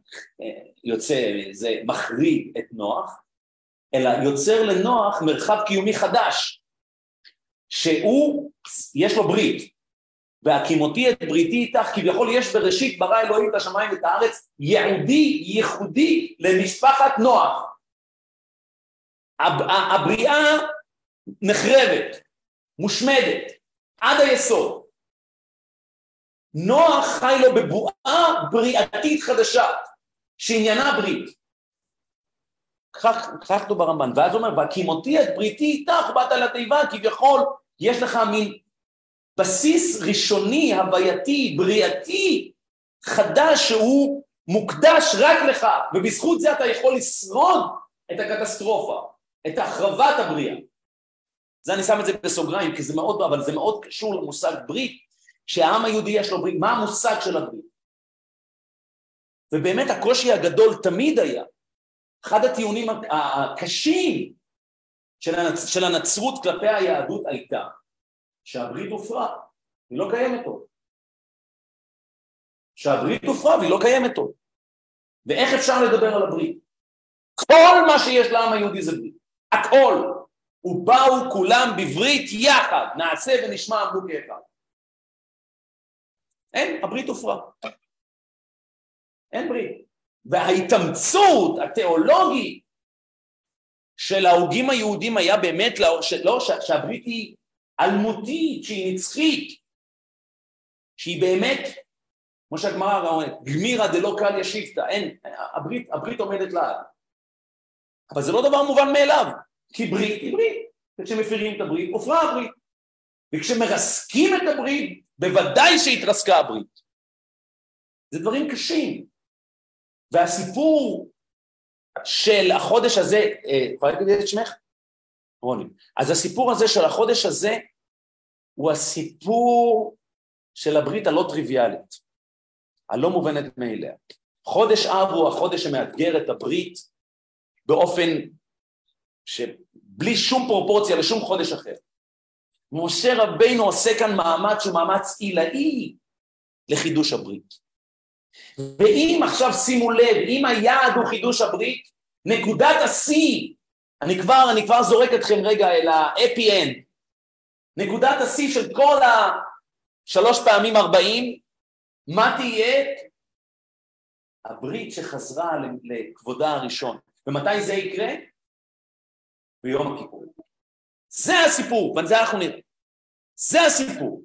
יוצא, זה מחריג את נוח, אלא יוצר לנוח מרחב קיומי חדש, שהוא, יש לו ברית, והקימותי את בריתי איתך, כביכול יש בראשית ברא אלוהים את השמיים ואת הארץ, ייעודי, ייחודי למשפחת נוח. הבריאה נחרבת, מושמדת, עד היסוד. נוח חי לו בבועה בריאתית חדשה, שעניינה ברית. כך כתוב ברמב"ן, ואז הוא אומר, והקימותי את בריתי איתך, באת לתיבה, כביכול יש לך מין בסיס ראשוני, הווייתי, בריאתי, חדש, שהוא מוקדש רק לך, ובזכות זה אתה יכול לשרוד את הקטסטרופה, את החרבת הבריאה. זה אני שם את זה בסוגריים, כי זה מאוד, אבל זה מאוד קשור למושג ברית, שהעם היהודי יש לו ברית, מה המושג של הברית? ובאמת הקושי הגדול תמיד היה, אחד הטיעונים הקשים של הנצרות כלפי היהדות הייתה שהברית הופרה, היא לא קיימת עוד. שהברית הופרה והיא לא קיימת עוד. ואיך אפשר לדבר על הברית? כל מה שיש לעם היהודי זה ברית, הכל. ובאו כולם בברית יחד, נעשה ונשמע עמדו כאחד. אין, הברית הופרה. אין ברית. וההתאמצות התיאולוגית של ההוגים היהודים היה באמת, לא, שהברית היא אלמותית, שהיא נצחית, שהיא באמת, כמו שהגמרא אומרת, גמירא דלא קל ישיבתא, אין, הברית, הברית עומדת לעד. אבל זה לא דבר מובן מאליו, כי ברית היא ברית, וכשמפירים את הברית, הופרה הברית. וכשמרסקים את הברית, בוודאי שהתרסקה הברית. זה דברים קשים. והסיפור של החודש הזה, אה, יכולה להגיד את שמך? רוני. אז הסיפור הזה של החודש הזה הוא הסיפור של הברית הלא טריוויאלית, הלא מובנת מאליה. חודש אב הוא החודש שמאתגר את הברית באופן שבלי שום פרופורציה לשום חודש אחר. משה רבינו עושה כאן מאמץ שהוא מאמץ עילאי לחידוש הברית. ואם עכשיו שימו לב, אם היעד הוא חידוש הברית, נקודת השיא, אני כבר, אני כבר זורק אתכם רגע אל ה-happy end, נקודת השיא של כל השלוש פעמים ארבעים, מה תהיה? הברית שחזרה לכבודה הראשון. ומתי זה יקרה? ביום הכיפור. זה הסיפור, ועל זה אנחנו נראה. זה הסיפור.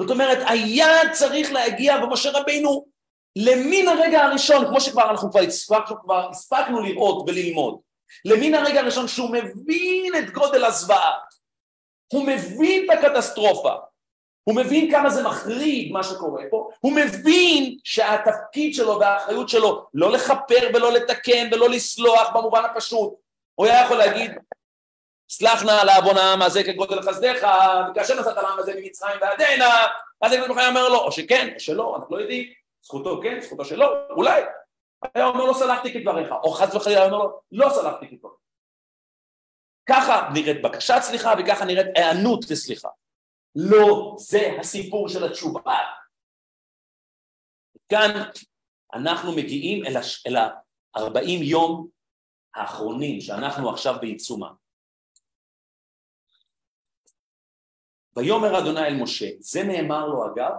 זאת אומרת, היעד צריך להגיע, ומשה רבינו, למין הרגע הראשון, כמו שכבר אנחנו כבר הספקנו, כבר הספקנו לראות וללמוד, למין הרגע הראשון שהוא מבין את גודל הזוועה, הוא מבין את הקטסטרופה, הוא מבין כמה זה מחריד מה שקורה פה, הוא מבין שהתפקיד שלו והאחריות שלו לא לכפר ולא לתקן ולא לסלוח במובן הפשוט, הוא היה יכול להגיד סלח נא על העוון העם הזה כגודל חסדיך, וכאשר נסעת לעם הזה ממצרים ועד הנה, אז אני אומר לו, או שכן, או שלא, אנחנו לא יודעים, זכותו כן, זכותו שלא, אולי, היה אומר לו סלחתי כדבריך, או חס וחלילה אומר לו לא סלחתי כדבריך. ככה נראית בקשת סליחה וככה נראית היענות לסליחה. לא זה הסיפור של התשובה. כאן אנחנו מגיעים. אל ה-40 יום האחרונים שאנחנו עכשיו בעיצומם. ויאמר אדוני אל משה, זה נאמר לו אגב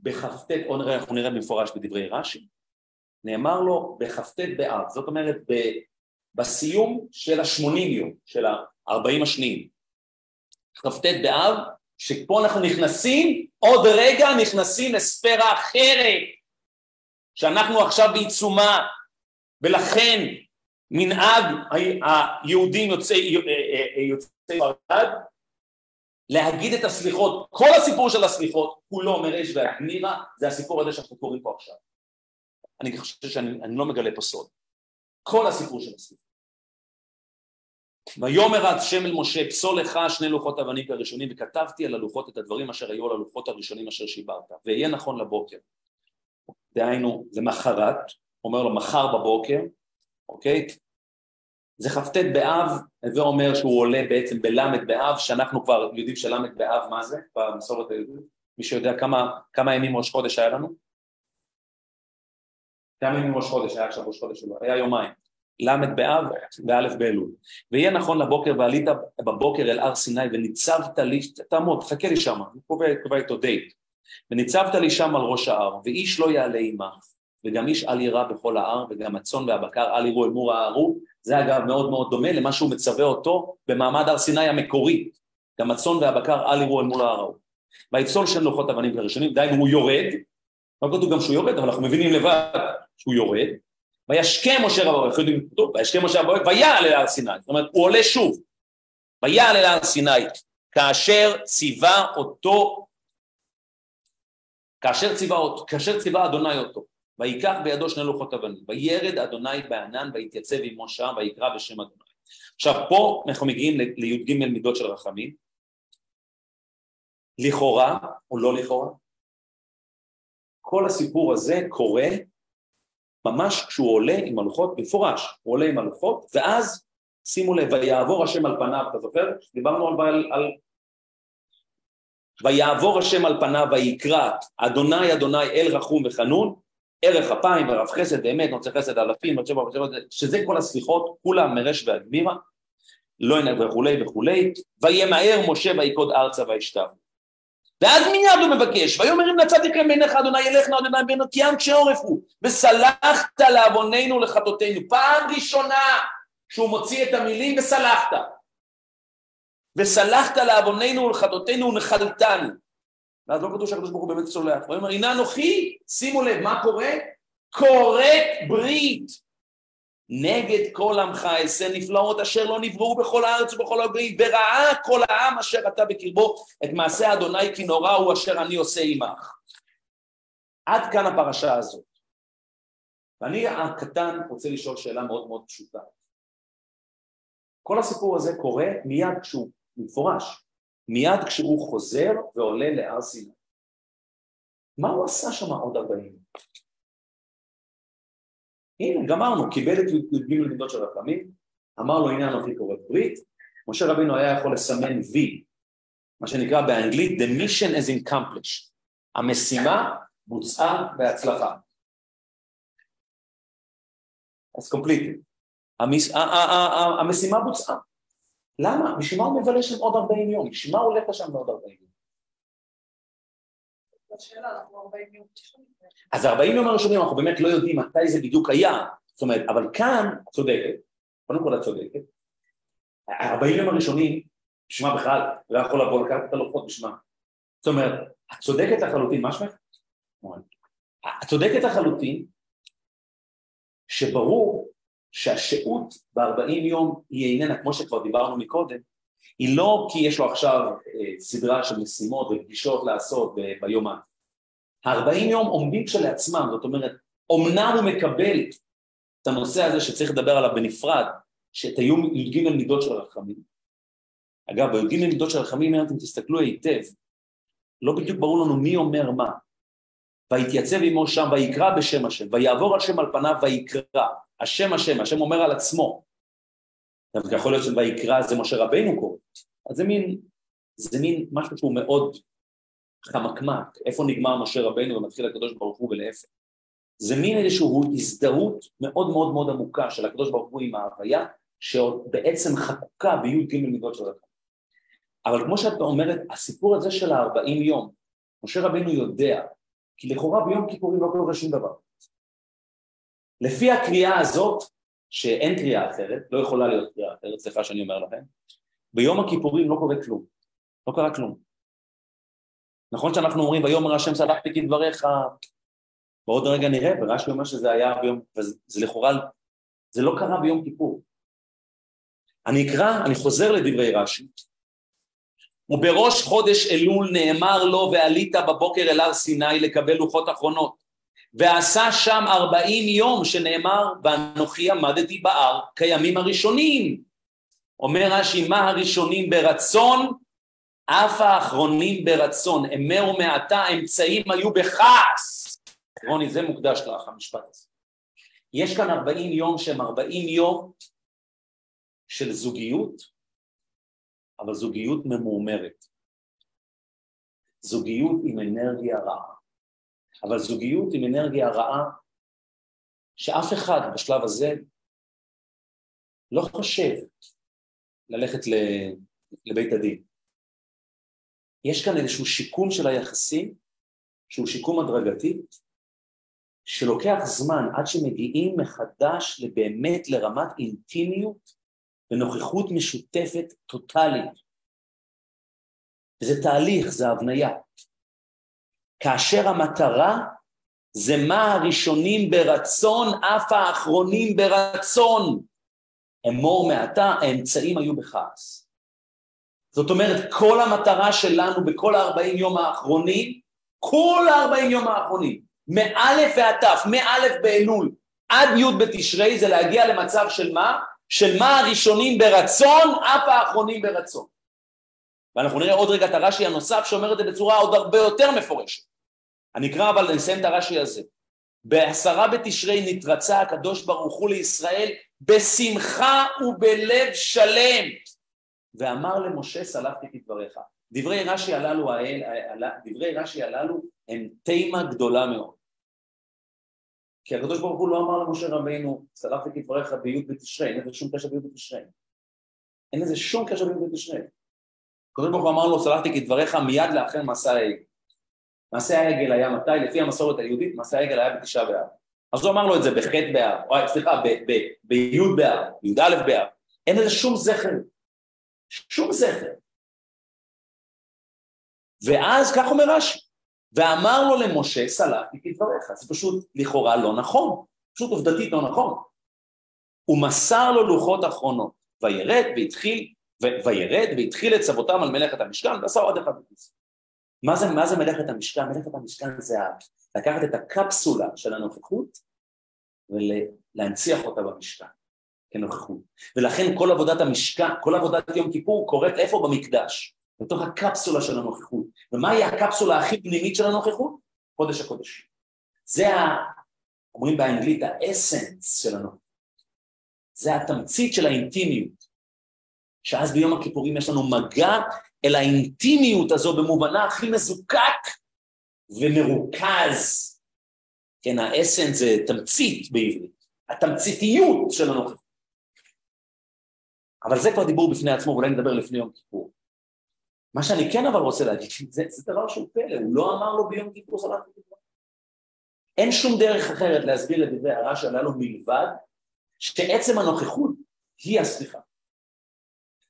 בכ"ט, אנחנו נראה במפורש בדברי רש"י, נאמר לו בכ"ט באב, זאת אומרת בסיום של השמונים יום, של הארבעים השניים. כ"ט באב, שפה אנחנו נכנסים, עוד רגע נכנסים לספירה אחרת, שאנחנו עכשיו בעיצומה, ולכן מנהג היהודים יוצאי ספרד להגיד את הסליחות, כל הסיפור של הסליחות כולו אומר אש והגמירה, זה הסיפור הזה שאנחנו קוראים פה עכשיו. אני חושב שאני לא מגלה פה סוד. כל הסיפור של הסליחות. ויאמר השם אל משה פסול לך שני לוחות אבנים כראשונים וכתבתי על הלוחות את הדברים אשר היו על הלוחות הראשונים אשר שיברת ויהיה נכון לבוקר דהיינו למחרת אומר לו מחר בבוקר אוקיי זה כ"ט באב, הווה אומר שהוא עולה בעצם בל' באב, שאנחנו כבר יודעים של' באב מה זה במסורת היהודית? מי שיודע כמה, כמה ימים ראש חודש היה לנו? כמה ימים ראש חודש היה עכשיו ראש חודש שלו? היה יומיים. ל' באב וא' באלול. ויהיה נכון לבוקר ועלית בבוקר אל הר סיני וניצבת לי, תעמוד, חכה לי שם, אני קובע איתו דייט. וניצבת לי שם על ראש ההר, ואיש לא יעלה עמך, וגם איש אל יירא בכל ההר, וגם הצאן והבקר אל יראו אל מור ההרו, זה אגב מאוד מאוד דומה למה שהוא מצווה אותו במעמד הר סיני המקורי, גם הצאן והבקר אל יראו אל מול ההר ההוא. ויפסול שם לוחות אבנים כראשונים, דהיינו הוא יורד, לא כתוב גם שהוא יורד, אבל אנחנו מבינים לבד שהוא יורד, וישכם משה רבו, אנחנו יודעים, טוב, וישכם משה רבו, ויעל אל הר סיני, זאת אומרת, הוא עולה שוב, ויעל אל הר סיני, כאשר ציווה אותו, כאשר ציווה כאשר ציווה אדוני אותו, ויקח בידו שני לוחות אבנים, וירד אדוני בענן ויתייצב עמו שם ויקרא בשם אדוני. עכשיו פה אנחנו מגיעים לי"ג מידות של רחמים, לכאורה או לא לכאורה, כל הסיפור הזה קורה ממש כשהוא עולה עם הלוחות, במפורש, הוא עולה עם הלוחות, ואז שימו לב, ויעבור השם על פניו, אתה זוכר? דיברנו על, על ויעבור השם על פניו ויקרא אדוני אדוני אל רחום וחנון ערך אפיים ורב חסד באמת נוצר חסד אלפים שזה כל הסליחות כולם מרש והגמירה לא ינהג וכולי וכולי וימהר משה ויקוד ארצה וישתב ואז מיד הוא מבקש, ויאמר אם נצאתי כאן בעיניך אדוני ילך נא אדוני בעינינו כי כשעורף הוא, וסלחת לעווננו לחטאותינו, פעם ראשונה שהוא מוציא את המילים וסלחת, וסלחת לעווננו ולחטאותינו ונחלתנו, ואז לא כתוב שהקדוש ברוך הוא באמת סולח, הוא אומר הנה אנוכי, שימו לב מה קורה? כורת ברית נגד כל עמך אעשה נפלאות אשר לא נבראו בכל הארץ ובכל הגויים, וראה כל העם אשר אתה בקרבו את מעשה אדוני כי נורא הוא אשר אני עושה עמך. עד כאן הפרשה הזאת. ואני הקטן רוצה לשאול שאלה מאוד מאוד פשוטה. כל הסיפור הזה קורה מיד כשהוא מפורש, מיד כשהוא חוזר ועולה להר סיני. מה הוא עשה שם עוד ארבעים? הנה, גמרנו, קיבל את י"ג מידות של רחמים, אמר לו הנה אנוכי קורא ברית, משה רבינו היה יכול לסמן V, מה שנקרא באנגלית The mission is accomplished, המשימה בוצעה בהצלחה. אז קומפליטי. המשימה בוצעה. למה? בשביל מה הוא מבלה שם עוד 40 יום? בשביל מה הוא הולך לשם עוד 40 יום? אז 40 יום הראשונים אנחנו באמת לא יודעים מתי זה בדיוק היה, זאת אומרת, אבל כאן את צודקת, קודם כל את צודקת, 40 יום הראשונים, בשביל מה בכלל לא יכול לבוא לקחת את הלוחות בשביל מה? זאת אומרת, את צודקת לחלוטין, מה שמך? את צודקת לחלוטין שברור שהשהות ב-40 יום היא איננה, כמו שכבר דיברנו מקודם, היא לא כי יש לו עכשיו אה, סדרה של משימות ופגישות לעשות ביומן. ה-40 יום עומדים כשלעצמם, זאת אומרת, אומנם הוא מקבל את הנושא הזה שצריך לדבר עליו בנפרד, שאת הי"ג מידות של הרחמים. אגב, בי"ג מידות של הרחמים, אם אתם תסתכלו היטב, לא בדיוק ברור לנו מי אומר מה. ויתייצב עמו שם ויקרא בשם השם, ויעבור השם על פניו ויקרא, השם השם, השם אומר על עצמו. דווקא יכול להיות שויקרא זה משה רבינו קורא, אז זה מין, זה מין משהו שהוא מאוד חמקמק, איפה נגמר משה רבינו ומתחיל הקדוש ברוך הוא ולהפך. זה מין איזושהי הזדהות מאוד מאוד מאוד עמוקה של הקדוש ברוך הוא עם ההוויה, שבעצם חקוקה בי"ג מידות של רחמים. אבל כמו שאת אומרת, הסיפור הזה של הארבעים יום, משה רבינו יודע, כי לכאורה ביום כיפורים לא קורה שום דבר. לפי הקריאה הזאת, שאין קריאה אחרת, לא יכולה להיות קריאה אחרת, סליחה שאני אומר לכם, ביום הכיפורים לא קורה כלום, לא קרה כלום. נכון שאנחנו אומרים ויאמר השם סלחתי כדבריך, ועוד רגע נראה, ורש"י אומר שזה היה ביום, וזה לכאורה, זה לא קרה ביום כיפור. אני אקרא, אני חוזר לדברי רש"י, ובראש חודש אלול נאמר לו ועלית בבוקר אל הר סיני לקבל לוחות אחרונות ועשה שם ארבעים יום שנאמר ואנוכי עמדתי בהר כימים הראשונים אומר רש"י מה הראשונים ברצון? אף האחרונים ברצון. אמר ומעתה האמצעים היו בכעס רוני זה מוקדש לך המשפט הזה. יש כאן ארבעים יום שהם ארבעים יום של זוגיות אבל זוגיות ממורמרת. זוגיות עם אנרגיה רעה. אבל זוגיות עם אנרגיה רעה שאף אחד בשלב הזה לא חושב ללכת לבית הדין. יש כאן איזשהו שיקום של היחסים, שהוא שיקום הדרגתי, שלוקח זמן עד שמגיעים מחדש באמת לרמת אינטימיות ונוכחות משותפת טוטאלית. וזה תהליך, זה הבניה. כאשר המטרה זה מה הראשונים ברצון, אף האחרונים ברצון. אמור מעתה, האמצעים היו בכעס. זאת אומרת, כל המטרה שלנו בכל הארבעים יום האחרונים, כל הארבעים יום האחרונים, מאלף ועד תף, מאלף באלול עד י' בתשרי, זה להגיע למצב של מה? של מה הראשונים ברצון, אף האחרונים ברצון. ואנחנו נראה עוד רגע את הרש"י הנוסף שאומר את זה בצורה עוד הרבה יותר מפורשת. אני אקרא אבל, אני אסיים את הרש"י הזה. בעשרה בתשרי נתרצה הקדוש ברוך הוא לישראל בשמחה ובלב שלם. ואמר למשה סלחתי כדבריך. דברי רש"י הללו, דברי רש"י הללו הם תימה גדולה מאוד. כי הקדוש ברוך הוא לא אמר למשה רבינו, צלחתי כדבריך בי' בתשרי, אין לזה שום קשר בי' בתשרי. אין לזה שום קשר בי' בתשרי. הקדוש ברוך הוא אמר לו, צלחתי כדבריך מיד לאחר מסע העגל. מסע העגל היה מתי? לפי המסורת היהודית, מסע העגל היה בתשעה באב. אז הוא אמר לו את זה בח' באב, או סליחה, בי' באב, י"א באב. אין לזה שום זכר. שום זכר. ואז כך אומר רש"י, ואמר לו למשה, סלחתי כדבריך. זה פשוט לכאורה לא נכון, פשוט עובדתית לא נכון. הוא מסר לו לוחות אחרונות, וירד והתחיל, ו- וירד והתחיל את צוותם על מלאכת המשכן, ועשה עוד אחד בכניסה. מה זה, מה זה מלאכת המשכן? מלאכת המשכן זה לקחת את הקפסולה של הנוכחות ולהנציח אותה במשכן כנוכחות. ולכן כל עבודת המשכן, כל עבודת יום כיפור קורית איפה? במקדש. בתוך הקפסולה של הנוכחות. ומהי הקפסולה הכי פנימית של הנוכחות? קודש הקודשים. זה, ה, אומרים באנגלית, האסנס של הנוכחות. זה התמצית של האינטימיות. שאז ביום הכיפורים יש לנו מגע אל האינטימיות הזו במובנה הכי מזוקק ומרוכז. כן, האסנס זה תמצית בעברית, התמציתיות של הנוכחות. אבל זה כבר דיבור בפני עצמו, ואולי נדבר לפני יום כיפור. מה שאני כן אבל רוצה להגיד, זה, זה דבר שהוא פלא, הוא לא אמר לו ביום כיפור סלט כיפור. אין שום דרך אחרת להסביר את דברי הרש"י הללו מלבד שעצם הנוכחות היא הסליחה.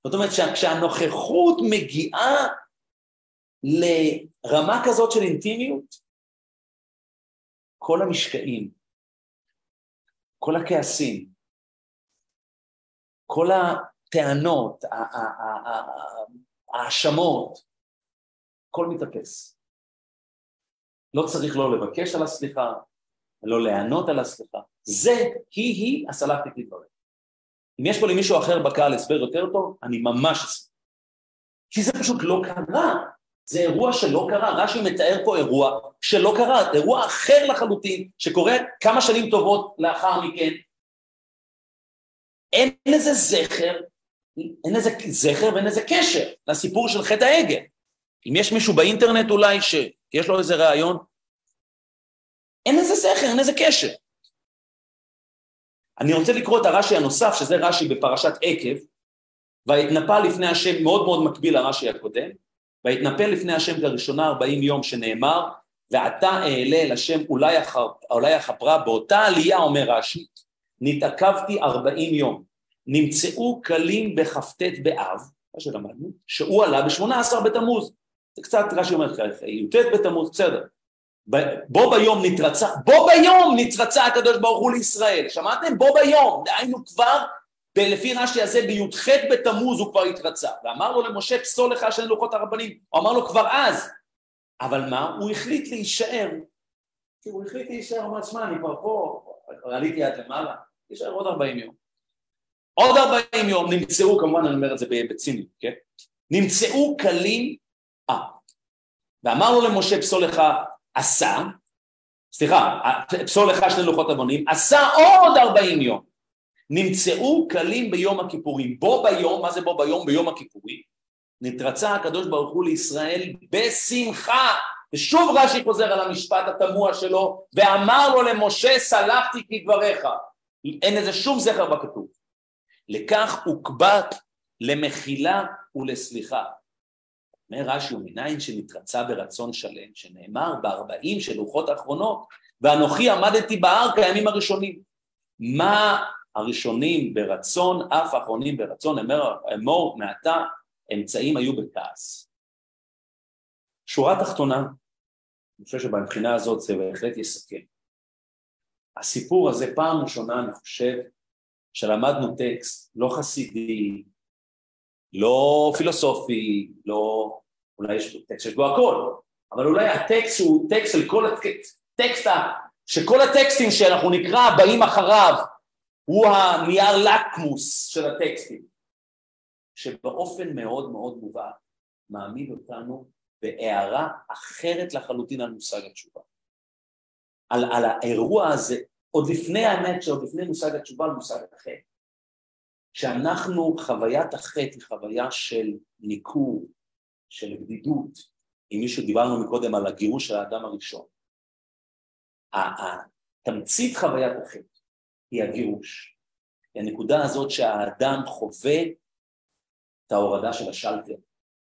זאת אומרת שכשהנוכחות מגיעה לרמה כזאת של אינטימיות, כל המשקעים, כל הכעסים, כל הטענות, האשמות, הכל מתאפס. לא צריך לא לבקש על הסליחה, לא להיענות על הסליחה. זה היא-היא הסלחתי כדברים. אם יש פה למישהו אחר בקהל הסבר יותר טוב, אני ממש אשמח. כי זה פשוט לא קרה. זה אירוע שלא קרה. רש"י מתאר פה אירוע שלא קרה, אירוע אחר לחלוטין, שקורה כמה שנים טובות לאחר מכן. אין לזה זכר אין לזה זכר ואין לזה קשר לסיפור של חטא העגל. אם יש מישהו באינטרנט אולי שיש לו איזה רעיון, אין לזה זכר, אין לזה קשר. אני רוצה לקרוא את הרש"י הנוסף, שזה רש"י בפרשת עקב, והתנפל לפני השם מאוד מאוד מקביל לרש"י הקודם, והתנפל לפני השם לראשונה ארבעים יום שנאמר, ועתה אעלה אל השם אולי, החפ... אולי החפרה, באותה עלייה אומר רש"י, נתעכבתי ארבעים יום. נמצאו כלים בכ"ט באב, מה שלמדנו, שהוא עלה בשמונה עשר בתמוז. זה קצת רש"י אומר י"ט בתמוז, בסדר. בו ביום נתרצה, בו ביום נתרצה הקדוש ברוך הוא לישראל, שמעתם? בו ביום, דהיינו כבר, לפי רש"י הזה בי"ח בתמוז הוא כבר התרצה, ואמר לו למשה פסול לך שני לוחות הרבנים, הוא אמר לו כבר אז, אבל מה? הוא החליט להישאר, כי הוא החליט להישאר, הוא אמר, שמע, אני כבר פה, עליתי עד למעלה, להישאר עוד ארבעים יום. עוד ארבעים יום נמצאו, כמובן אני אומר את זה בציניות, כן? נמצאו כלים, אה, ואמר לו למשה פסול לך עשה, סליחה, פסול לך שני לוחות אבונים, עשה עוד ארבעים יום. נמצאו כלים ביום הכיפורים. בו ביום, מה זה בו ביום? ביום הכיפורים. נתרצה הקדוש ברוך הוא לישראל בשמחה. ושוב רש"י חוזר על המשפט התמוה שלו, ואמר לו למשה סלחתי כדבריך. אין לזה שום זכר בכתוב. לכך הוקבט למחילה ולסליחה. אומר רש"י, ומניין שנתרצה ברצון שלם, שנאמר בארבעים של לוחות האחרונות, ואנוכי עמדתי בהר כימים הראשונים. מה הראשונים ברצון, אף האחרונים ברצון, אמור מעתה, אמצעים היו בכעס. שורה תחתונה, אני חושב שבבחינה הזאת זה בהחלט יסכם. הסיפור הזה פעם ראשונה, אני חושב, שלמדנו טקסט לא חסידי, לא פילוסופי, לא... אולי יש טקסט שיש בו הכל, אבל אולי הטקסט הוא טקסט של כל הטקסט, טקסט שכל הטקסטים שאנחנו נקרא באים אחריו, הוא הנייר לקמוס של הטקסטים, שבאופן מאוד מאוד מובהק מעמיד אותנו בהערה אחרת לחלוטין על מושג התשובה. על, על האירוע הזה, עוד לפני האמת שעוד לפני מושג התשובה על מושג אחר. שאנחנו, חוויית החטא היא חוויה של ניכור, של בדידות, אם מישהו דיברנו מקודם על הגירוש של האדם הראשון. תמצית חוויית החטא היא הגירוש. היא הנקודה הזאת שהאדם חווה את ההורדה של השלטר.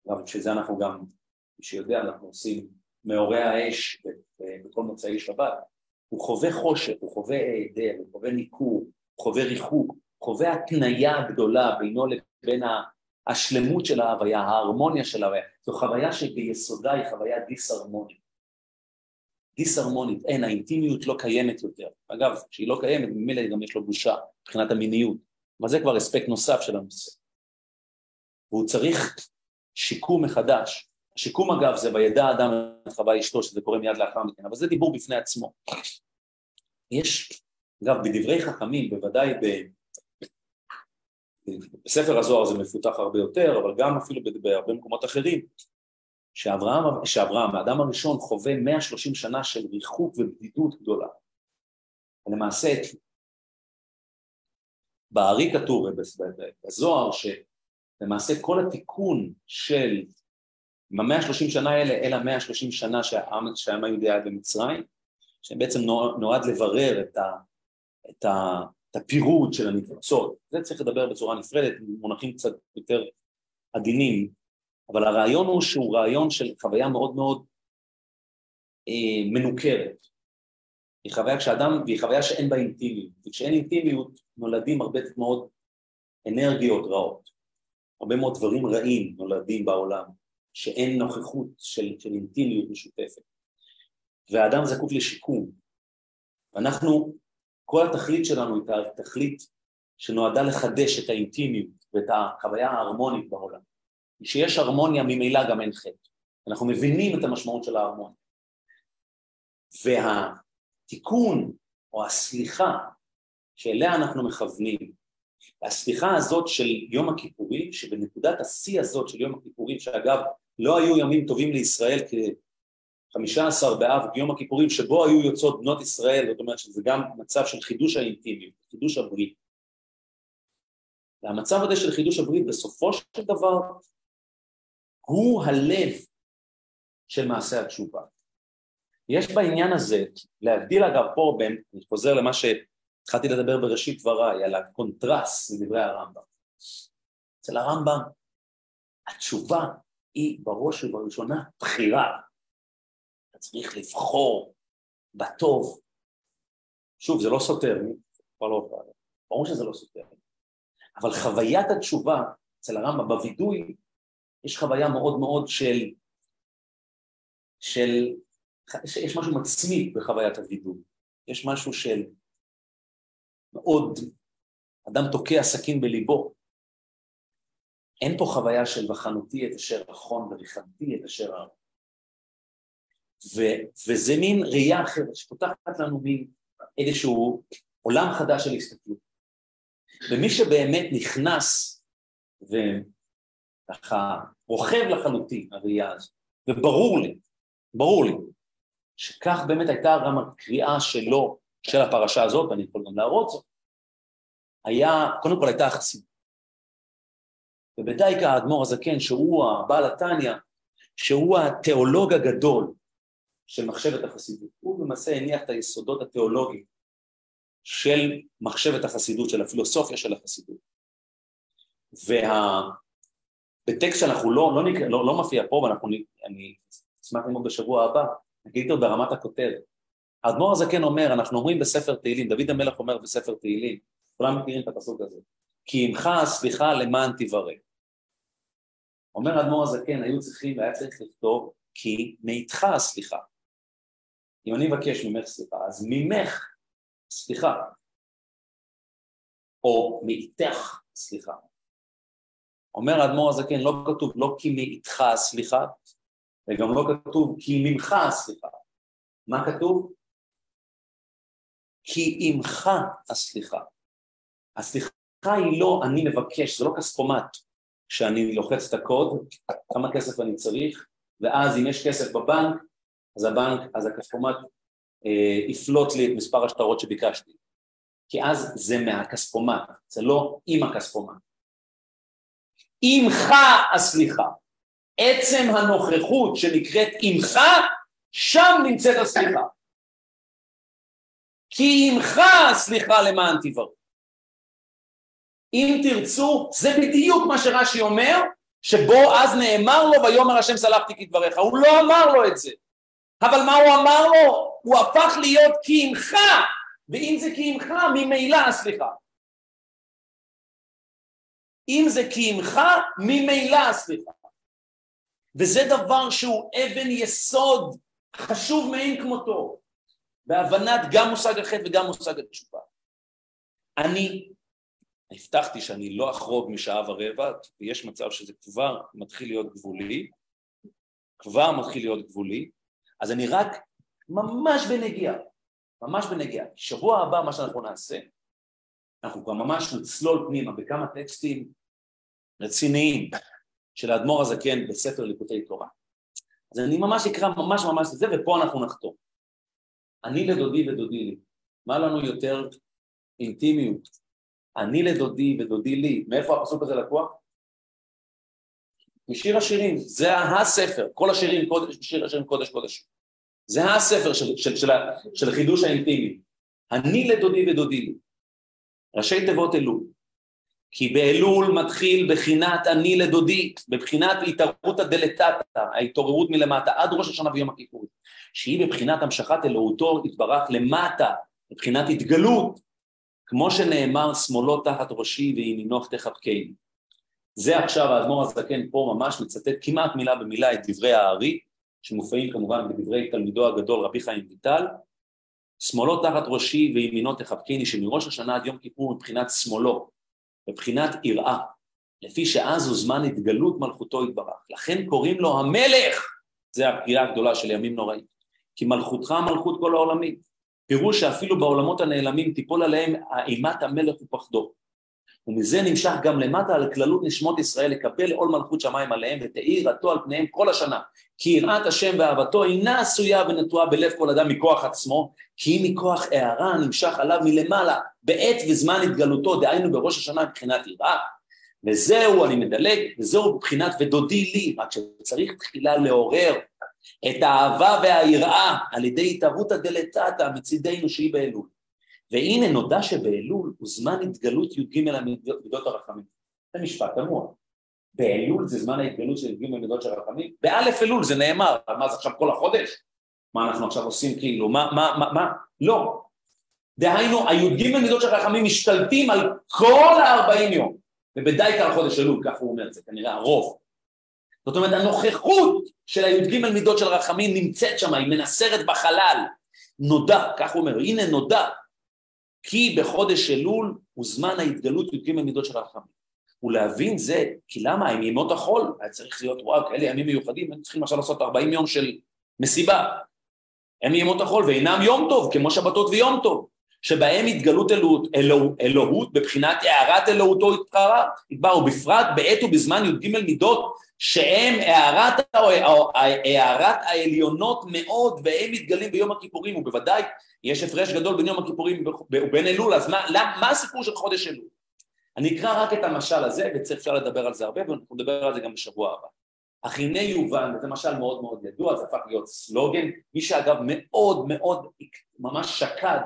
אגב, בשביל זה אנחנו גם, מי שיודע, אנחנו עושים מאורי האש בכל מוצאי שבת. הוא חווה חושך, הוא חווה היעדר, הוא חווה ניכור, הוא חווה ריחוק, חווה התניה גדולה בינו לבין השלמות של ההוויה, ההרמוניה של ההוויה. זו חוויה שביסודה היא חוויה דיסהרמונית. דיסהרמונית, אין, האינטימיות לא קיימת יותר. אגב, כשהיא לא קיימת, ממילא גם יש לו בושה מבחינת המיניות. אבל זה כבר אספקט נוסף של הנושא. והוא צריך שיקום מחדש. השיקום אגב זה וידע אדם את חווה אשתו, שזה קורה מיד לאחר מכן, אבל זה דיבור בפני עצמו. יש, אגב, בדברי חכמים, בוודאי ב... בספר הזוהר זה מפותח הרבה יותר, אבל גם אפילו בהרבה מקומות אחרים, שאברהם, שאברהם, האדם הראשון, חווה 130 שנה של ריחוק ובדידות גדולה. ולמעשה, בארי כתוב בזוהר, שלמעשה כל התיקון של במאה ה-30 שנה האלה, אלה המאה ה-30 שנה שהעם היהודי היה במצרים, שבעצם נועד לברר את, ה, את, ה, את הפירוד של הניצוצות. זה צריך לדבר בצורה נפרדת, מונחים קצת יותר עדינים, אבל הרעיון הוא שהוא רעיון של חוויה מאוד מאוד אה, מנוכרת. היא חוויה כשאדם, והיא חוויה שאין בה אינטימיות, וכשאין אינטימיות נולדים הרבה מאוד אנרגיות רעות, הרבה מאוד דברים רעים נולדים בעולם, שאין נוכחות של, של אינטימיות משותפת. והאדם זקוק לשיקום. ואנחנו, כל התכלית שלנו היא תכלית שנועדה לחדש את האינטימיות ואת החוויה ההרמונית בעולם. כשיש הרמוניה ממילא גם אין חטא. אנחנו מבינים את המשמעות של ההרמוניה. והתיקון או הסליחה שאליה אנחנו מכוונים, הסליחה הזאת של יום הכיפורים, שבנקודת השיא הזאת של יום הכיפורים, שאגב לא היו ימים טובים לישראל כחמישה עשר באב יום הכיפורים שבו היו יוצאות בנות ישראל, זאת אומרת שזה גם מצב של חידוש האינטימיות, חידוש הברית. והמצב הזה של חידוש הברית בסופו של דבר הוא הלב של מעשה התשובה. יש בעניין הזה, להבדיל אגב פה בין, אני חוזר למה שהתחלתי לדבר בראשית דבריי, על הקונטרסט לדברי הרמב"ם. אצל הרמב"ם התשובה היא בראש ובראשונה בחירה. צריך לבחור בטוב. שוב, זה לא סותר, כבר לא. ברור שזה לא סותר. אבל חוויית התשובה אצל הרמב"ם בווידוי, יש חוויה מאוד מאוד של, של, יש משהו מצמית בחוויית הווידוי. יש משהו של מאוד, אדם תוקע סכין בליבו. אין פה חוויה של בחנותי את אשר נכון וריחמתי את אשר אהב. וזה מין ראייה אחרת שפותחת לנו מין איזשהו עולם חדש של הסתכלות. ומי שבאמת נכנס וככה רוכב לחלוטין הראייה הזו, וברור לי, ברור לי, שכך באמת הייתה גם הקריאה שלו, של הפרשה הזאת, ואני יכול גם להראות זאת, היה, קודם כל הייתה החסידות. ובדייקה האדמו"ר הזקן, שהוא הבעל התניא, שהוא התיאולוג הגדול של מחשבת החסידות, הוא למעשה הניח את היסודות התיאולוגיים של מחשבת החסידות, של הפילוסופיה של החסידות. ובטקסט שאנחנו לא, לא, נקרא, לא, לא מופיע פה, ואנחנו, אני אשמח ללמוד בשבוע הבא, נגיד אותו ברמת הכותרת. האדמו"ר הזקן אומר, אנחנו אומרים בספר תהילים, דוד המלך אומר בספר תהילים, כולם מכירים את הפסוק הזה, כי עמך הסליחה למען תברא. אומר האדמו"ר הזקן, היו צריכים, והיה צריך לכתוב, כי מאיתך הסליחה. אם אני מבקש ממך סליחה, אז ממך סליחה, או מאיתך סליחה. אומר האדמו"ר הזקן, לא כתוב לא כי מאיתך סליחה, וגם לא כתוב כי ממך הסליחה. מה כתוב? כי עמך הסליחה. הסליחה היא לא אני מבקש, זה לא כספומט שאני לוחץ את הקוד, כמה כסף אני צריך, ואז אם יש כסף בבנק, אז הבנק, אז הכספומט אה, יפלוט לי את מספר השטרות שביקשתי. כי אז זה מהכספומט, זה לא עם הכספומט. עמך הסליחה. עצם הנוכחות שנקראת עמך, שם נמצאת הסליחה. כי עמך הסליחה למען תברא. אם תרצו, זה בדיוק מה שרש"י אומר, שבו אז נאמר לו ויאמר השם סלחתי כדבריך, הוא לא אמר לו את זה, אבל מה הוא אמר לו? הוא הפך להיות כי עמך, ואם זה כי עמך, ממילא סליחה. אם זה כי עמך, ממילא סליחה. וזה דבר שהוא אבן יסוד חשוב מאין כמותו, בהבנת גם מושג החטא וגם מושג התשובה. אני הבטחתי שאני לא אחרוג משעה ורבע, ויש מצב שזה כבר מתחיל להיות גבולי, כבר מתחיל להיות גבולי, אז אני רק ממש בנגיעה, ממש בנגיעה. שבוע הבא מה שאנחנו נעשה, אנחנו כבר ממש נצלול פנימה בכמה טקסטים רציניים של האדמו"ר הזקן בספר ליקוטי תורה. אז אני ממש אקרא ממש ממש את זה, ופה אנחנו נחתום. אני לדודי ודודי לי, מה לנו יותר אינטימיות? אני לדודי ודודי לי, מאיפה הפסוק הזה לקוח? משיר השירים, זה הספר, כל השירים, קודש, שיר השירים קודש קודש. זה הספר של, של, של, של חידוש האינטימי. אני לדודי ודודי לי. ראשי תיבות אלול. כי באלול מתחיל בחינת אני לדודי, בבחינת התערותא דלתתא, ההתעוררות מלמטה, עד ראש השנה ויום הכיפורים, שהיא בבחינת המשכת אלוהותו יתברך למטה, מבחינת התגלות, כמו שנאמר שמאלו תחת ראשי וימינוך תחבקני. זה עכשיו האדמו"ר הזקן פה ממש מצטט כמעט מילה במילה את דברי הארי, שמופיעים כמובן בדברי תלמידו הגדול רבי חיים ויטל, שמאלו תחת ראשי וימינו תחבקני, שמראש השנה עד יום כיפור מבחינת שמאלו, מבחינת יראה, לפי שאז הוא זמן התגלות מלכותו יתברך. לכן קוראים לו המלך, זה הקריאה הגדולה של ימים נוראים, כי מלכותך מלכות כל העולמים. פירוש שאפילו בעולמות הנעלמים תיפול עליהם אימת המלך ופחדו. ומזה נמשך גם למטה על כללות נשמות ישראל לקבל עול מלכות שמיים עליהם ותאיר רתו על פניהם כל השנה. כי יראת השם ואהבתו אינה עשויה ונטועה בלב כל אדם מכוח עצמו, כי היא מכוח הערה נמשך עליו מלמעלה בעת וזמן התגלותו, דהיינו בראש השנה מבחינת יראה. וזהו, אני מדלג, וזהו מבחינת ודודי לי, רק שצריך תחילה לעורר את האהבה והיראה על ידי התערותא דלתתא מצידנו שהיא באלול. והנה נודע שבאלול הוא זמן התגלות י"ג מידות הרחמים. זה משפט תמוה. באלול זה זמן ההתגלות של י"ג מידות של הרחמים? באלף אלול זה נאמר, מה זה עכשיו כל החודש? מה אנחנו עכשיו עושים כאילו, מה, מה, מה, מה? לא. דהיינו, הי"ג מידות של חכמים משתלטים על כל הארבעים יום, ובדי כאן חודש אלול, כך הוא אומר, זה כנראה הרוב. זאת אומרת, הנוכחות של הי"ג מידות של רחמים נמצאת שם, היא מנסרת בחלל. נודע, כך הוא אומר, הנה נודע, כי בחודש אלול הוא זמן ההתגלות י"ג מידות של רחמים. ולהבין זה, כי למה, הם ימות החול, היה צריך להיות, וואו, כאלה ימים מיוחדים, הם צריכים עכשיו לעשות 40 יום של מסיבה. הם ימות החול ואינם יום טוב, כמו שבתות ויום טוב. שבהם התגלות אלוהות, אלוה, אלוהות בבחינת הערת אלוהותו התפארה, יתבר, ובפרט בעת ובזמן י"ג מידות שהם הערת, הערת העליונות מאוד והם מתגלים ביום הכיפורים ובוודאי יש הפרש גדול בין יום הכיפורים ובין אלול אז מה, מה הסיפור של חודש אלול? אני אקרא רק את המשל הזה וצריך אפשר לדבר על זה הרבה ואנחנו נדבר על זה גם בשבוע הבא אך הנה יובן, וזה משל מאוד מאוד ידוע, זה הפך להיות סלוגן, מי שאגב מאוד מאוד ממש שקד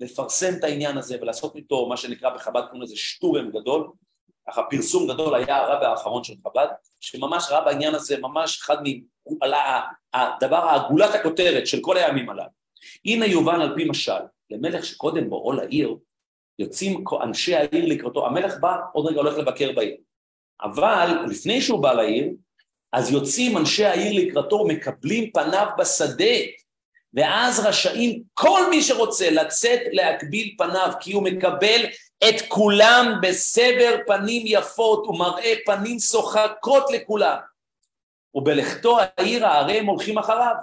לפרסם את העניין הזה ולעשות איתו מה שנקרא בחב"ד קוראים לזה שטורם גדול, ככה פרסום גדול היה הרב האחרון של חב"ד, שממש ראה בעניין הזה ממש אחד מהדבר, הגולת הכותרת של כל הימים הללו. הנה יובן על פי משל, למלך שקודם בואו לעיר, יוצאים אנשי העיר לקראתו, המלך בא, עוד רגע הולך לבקר בעיר, אבל לפני שהוא בא לעיר, אז יוצאים אנשי העיר לקראתו, מקבלים פניו בשדה, ואז רשאים כל מי שרוצה לצאת להקביל פניו, כי הוא מקבל את כולם בסבר פנים יפות ומראה פנים שוחקות לכולם. ובלכתו העיר הרי הם הולכים אחריו.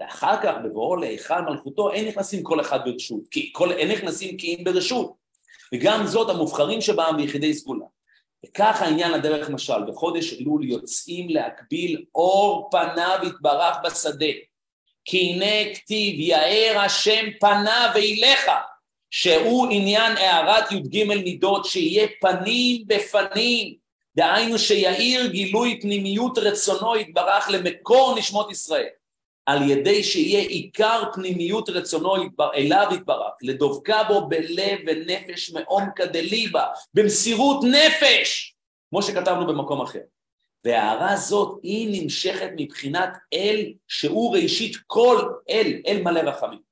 ואחר כך בבואו להיכל מלכותו אין נכנסים כל אחד ברשות, כי כל, אין נכנסים כי אם ברשות. וגם זאת המובחרים שבעם ביחידי סגולה. וכך העניין לדרך משל, בחודש אלול יוצאים להקביל אור פניו יתברך בשדה. כי הנה כתיב יאר השם פניו ואליך, שהוא עניין הערת י"ג מידות, שיהיה פנים בפנים, דהיינו שיאיר גילוי פנימיות רצונו יתברך למקור נשמות ישראל, על ידי שיהיה עיקר פנימיות רצונו אליו יתברך, לדבקה בו בלב ונפש מעומקא דליבה, במסירות נפש, כמו שכתבנו במקום אחר. וההערה הזאת היא נמשכת מבחינת אל שהוא ראשית כל אל, אל מלא רחמים.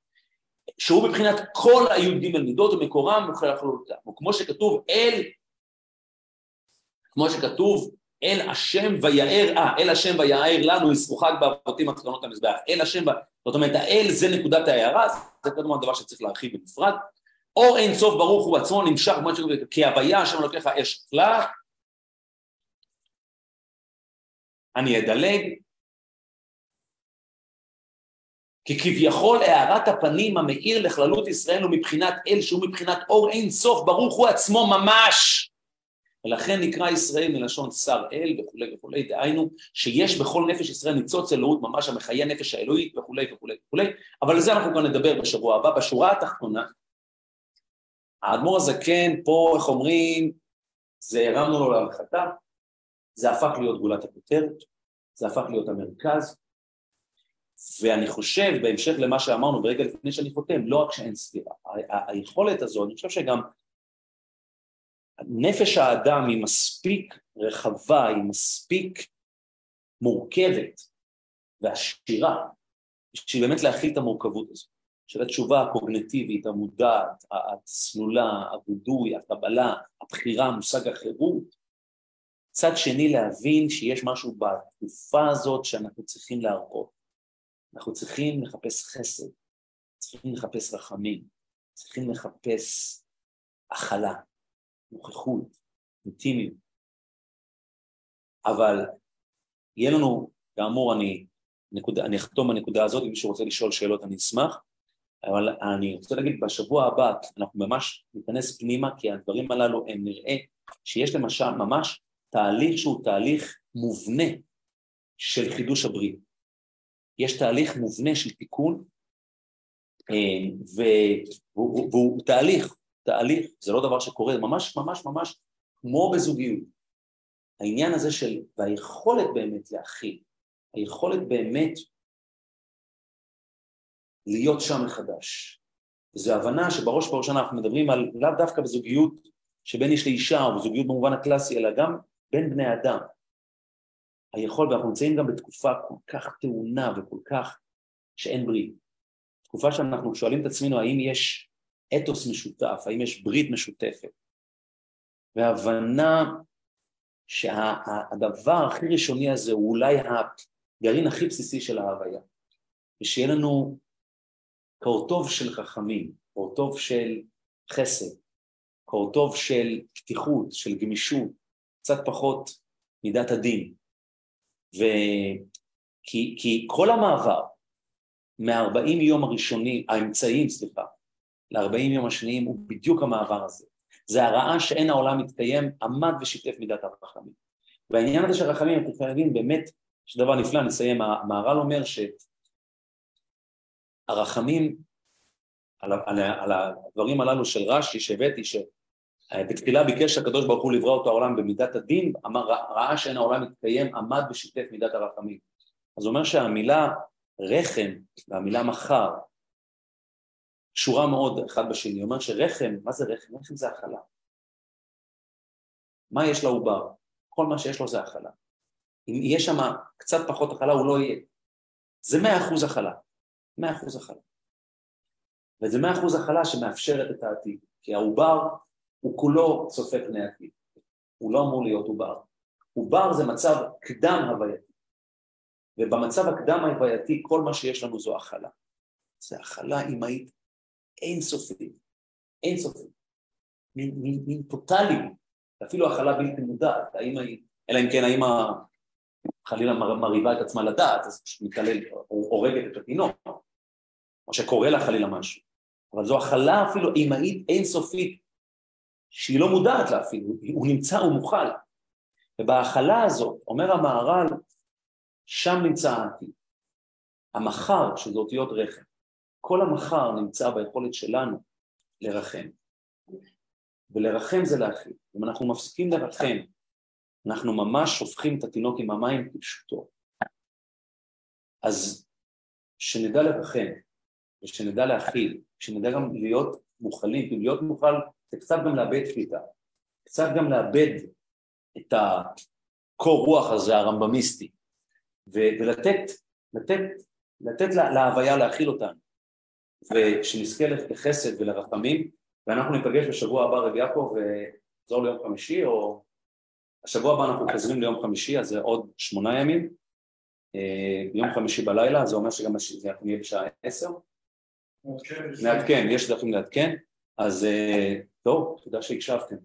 שהוא מבחינת כל הי"ג מידות ומקורם מוכרח לעולתם. וכמו שכתוב אל, כמו שכתוב אל השם ויער, אה, אל השם ויער לנו ישרוחק באבותים הקטנות המזבח, אל השם, זאת אומרת האל זה נקודת ההערה, זה קודם הדבר שצריך להרחיב בנפרד. אור אין סוף ברוך הוא עצמו נמשך, כי הוויה השם לוקח אש כלה, אני אדלג, כי כביכול הארת הפנים המאיר לכללות ישראל הוא מבחינת אל שהוא מבחינת אור אין סוף, ברוך הוא עצמו ממש. ולכן נקרא ישראל מלשון שר אל וכולי וכולי, דהיינו שיש בכל נפש ישראל ניצוץ אלוהות ממש המחיה נפש האלוהית וכולי וכולי וכולי, אבל על זה אנחנו גם נדבר בשבוע הבא. בשורה התחתונה, האדמו"ר הזקן פה, איך אומרים, זה הרמנו לו להנחתה, זה הפך להיות גולת הכותרת, זה הפך להיות המרכז, ואני חושב, בהמשך למה שאמרנו ברגע לפני שאני חותם, לא רק שאין סתירה, היכולת הזו, אני חושב שגם נפש האדם היא מספיק רחבה, היא מספיק מורכבת ועשירה, בשביל באמת להכיל את המורכבות הזו, של התשובה הקוגנטיבית, המודעת, הצלולה, הווידוי, הקבלה, הבחירה, מושג החירות, מצד שני להבין שיש משהו בתקופה הזאת שאנחנו צריכים להראות. אנחנו צריכים לחפש חסד, צריכים לחפש רחמים, צריכים לחפש הכלה, נוכחות, אינטימיות. אבל יהיה לנו, כאמור, אני, נקודה, אני אחתום בנקודה הזאת, אם מישהו רוצה לשאול שאלות אני אשמח, אבל אני רוצה להגיד, בשבוע הבא אנחנו ממש ניכנס פנימה, כי הדברים הללו הם נראה שיש למשל ממש תהליך שהוא תהליך מובנה של חידוש הברית. יש תהליך מובנה של תיקון, אה, והוא, והוא תהליך, תהליך, זה לא דבר שקורה, זה ממש ממש ממש כמו בזוגיות. העניין הזה של, והיכולת באמת להכיל, היכולת באמת להיות שם מחדש. זו הבנה שבראש ובראשונה אנחנו מדברים על לאו דווקא בזוגיות שבין איש לאישה או בזוגיות במובן הקלאסי, אלא גם בין בני אדם. היכול, ואנחנו נמצאים גם בתקופה כל כך טעונה וכל כך שאין ברית. תקופה שאנחנו שואלים את עצמנו האם יש אתוס משותף, האם יש ברית משותפת, והבנה שהדבר הכי ראשוני הזה הוא אולי הגרעין הכי בסיסי של ההוויה, ושיהיה לנו קורטוב של חכמים, קורטוב של חסד, קורטוב של פתיחות, של גמישות, קצת פחות מידת הדין. ו... כי, כי כל המעבר מה-40 יום הראשונים, האמצעיים, סליחה, ל-40 יום השניים הוא בדיוק המעבר הזה. זה הרעה שאין העולם מתקיים, עמד ושיתף מידת הרחמים. והעניין הזה של רחמים, אתם חייבים באמת, יש דבר נפלא, נסיים, המהר"ל אומר שהרחמים על, על, על הדברים הללו של רש"י שהבאתי, שבתחילה ביקש הקדוש ברוך הוא לברוא אותו העולם במידת הדין, אמר ראה שאין העולם מתקיים, עמד ושיתף מידת הרחמים. אז הוא אומר שהמילה רחם והמילה מחר קשורה מאוד אחד בשני, הוא אומר שרחם, מה זה רחם? רחם זה הכלה. מה יש לעובר? כל מה שיש לו זה הכלה. אם יהיה שם קצת פחות הכלה הוא לא יהיה. זה מאה אחוז הכלה. מאה אחוז הכלה. וזה מאה אחוז הכלה שמאפשרת את העתיד, כי העובר הוא כולו צופה פני עתיד, הוא לא אמור להיות עובר. עובר זה מצב קדם הווייתי, ובמצב הקדם הווייתי כל מה שיש לנו זו הכלה. זה הכלה אמהית אינסופית, אינסופית, מין טוטאלי, אפילו הכלה בלתי מודעת, האמא היא, אלא אם כן האמא חלילה מרהיבה את עצמה לדעת, אז מתעלל, הורגת את התינוק, או שקורה לה חלילה משהו. אבל זו הכלה אפילו אימהית אינסופית, שהיא לא מודעת לה אפילו, הוא נמצא, הוא מוכל. ובהכלה הזאת, אומר המהר"ל, שם נמצא העתיד. המחר, שזה אותיות רחם, כל המחר נמצא ביכולת שלנו לרחם. ולרחם זה להכיל. אם אנחנו מפסיקים לרחם, אנחנו ממש שופכים את התינוק עם המים כפשוטו. אז שנדע לרחם, ושנדע להכיל, שנדע גם להיות מוכלים, כי להיות מוכל זה קצת גם לאבד שליטה, קצת גם לאבד את הקור רוח הזה הרמב"מיסטי, ולתת, לתת, לתת להוויה להכיל אותנו, ושנזכה לחסד ולרחמים, ואנחנו ניפגש בשבוע הבא רב יעקב ונחזור ליום חמישי, או השבוע הבא אנחנו חוזרים ליום חמישי, אז זה עוד שמונה ימים, אה, ביום חמישי בלילה, זה אומר שגם זה נהיה בשעה עשר, נעדכן, יש דרכים לעדכן, אז טוב, תודה שהקשבתם.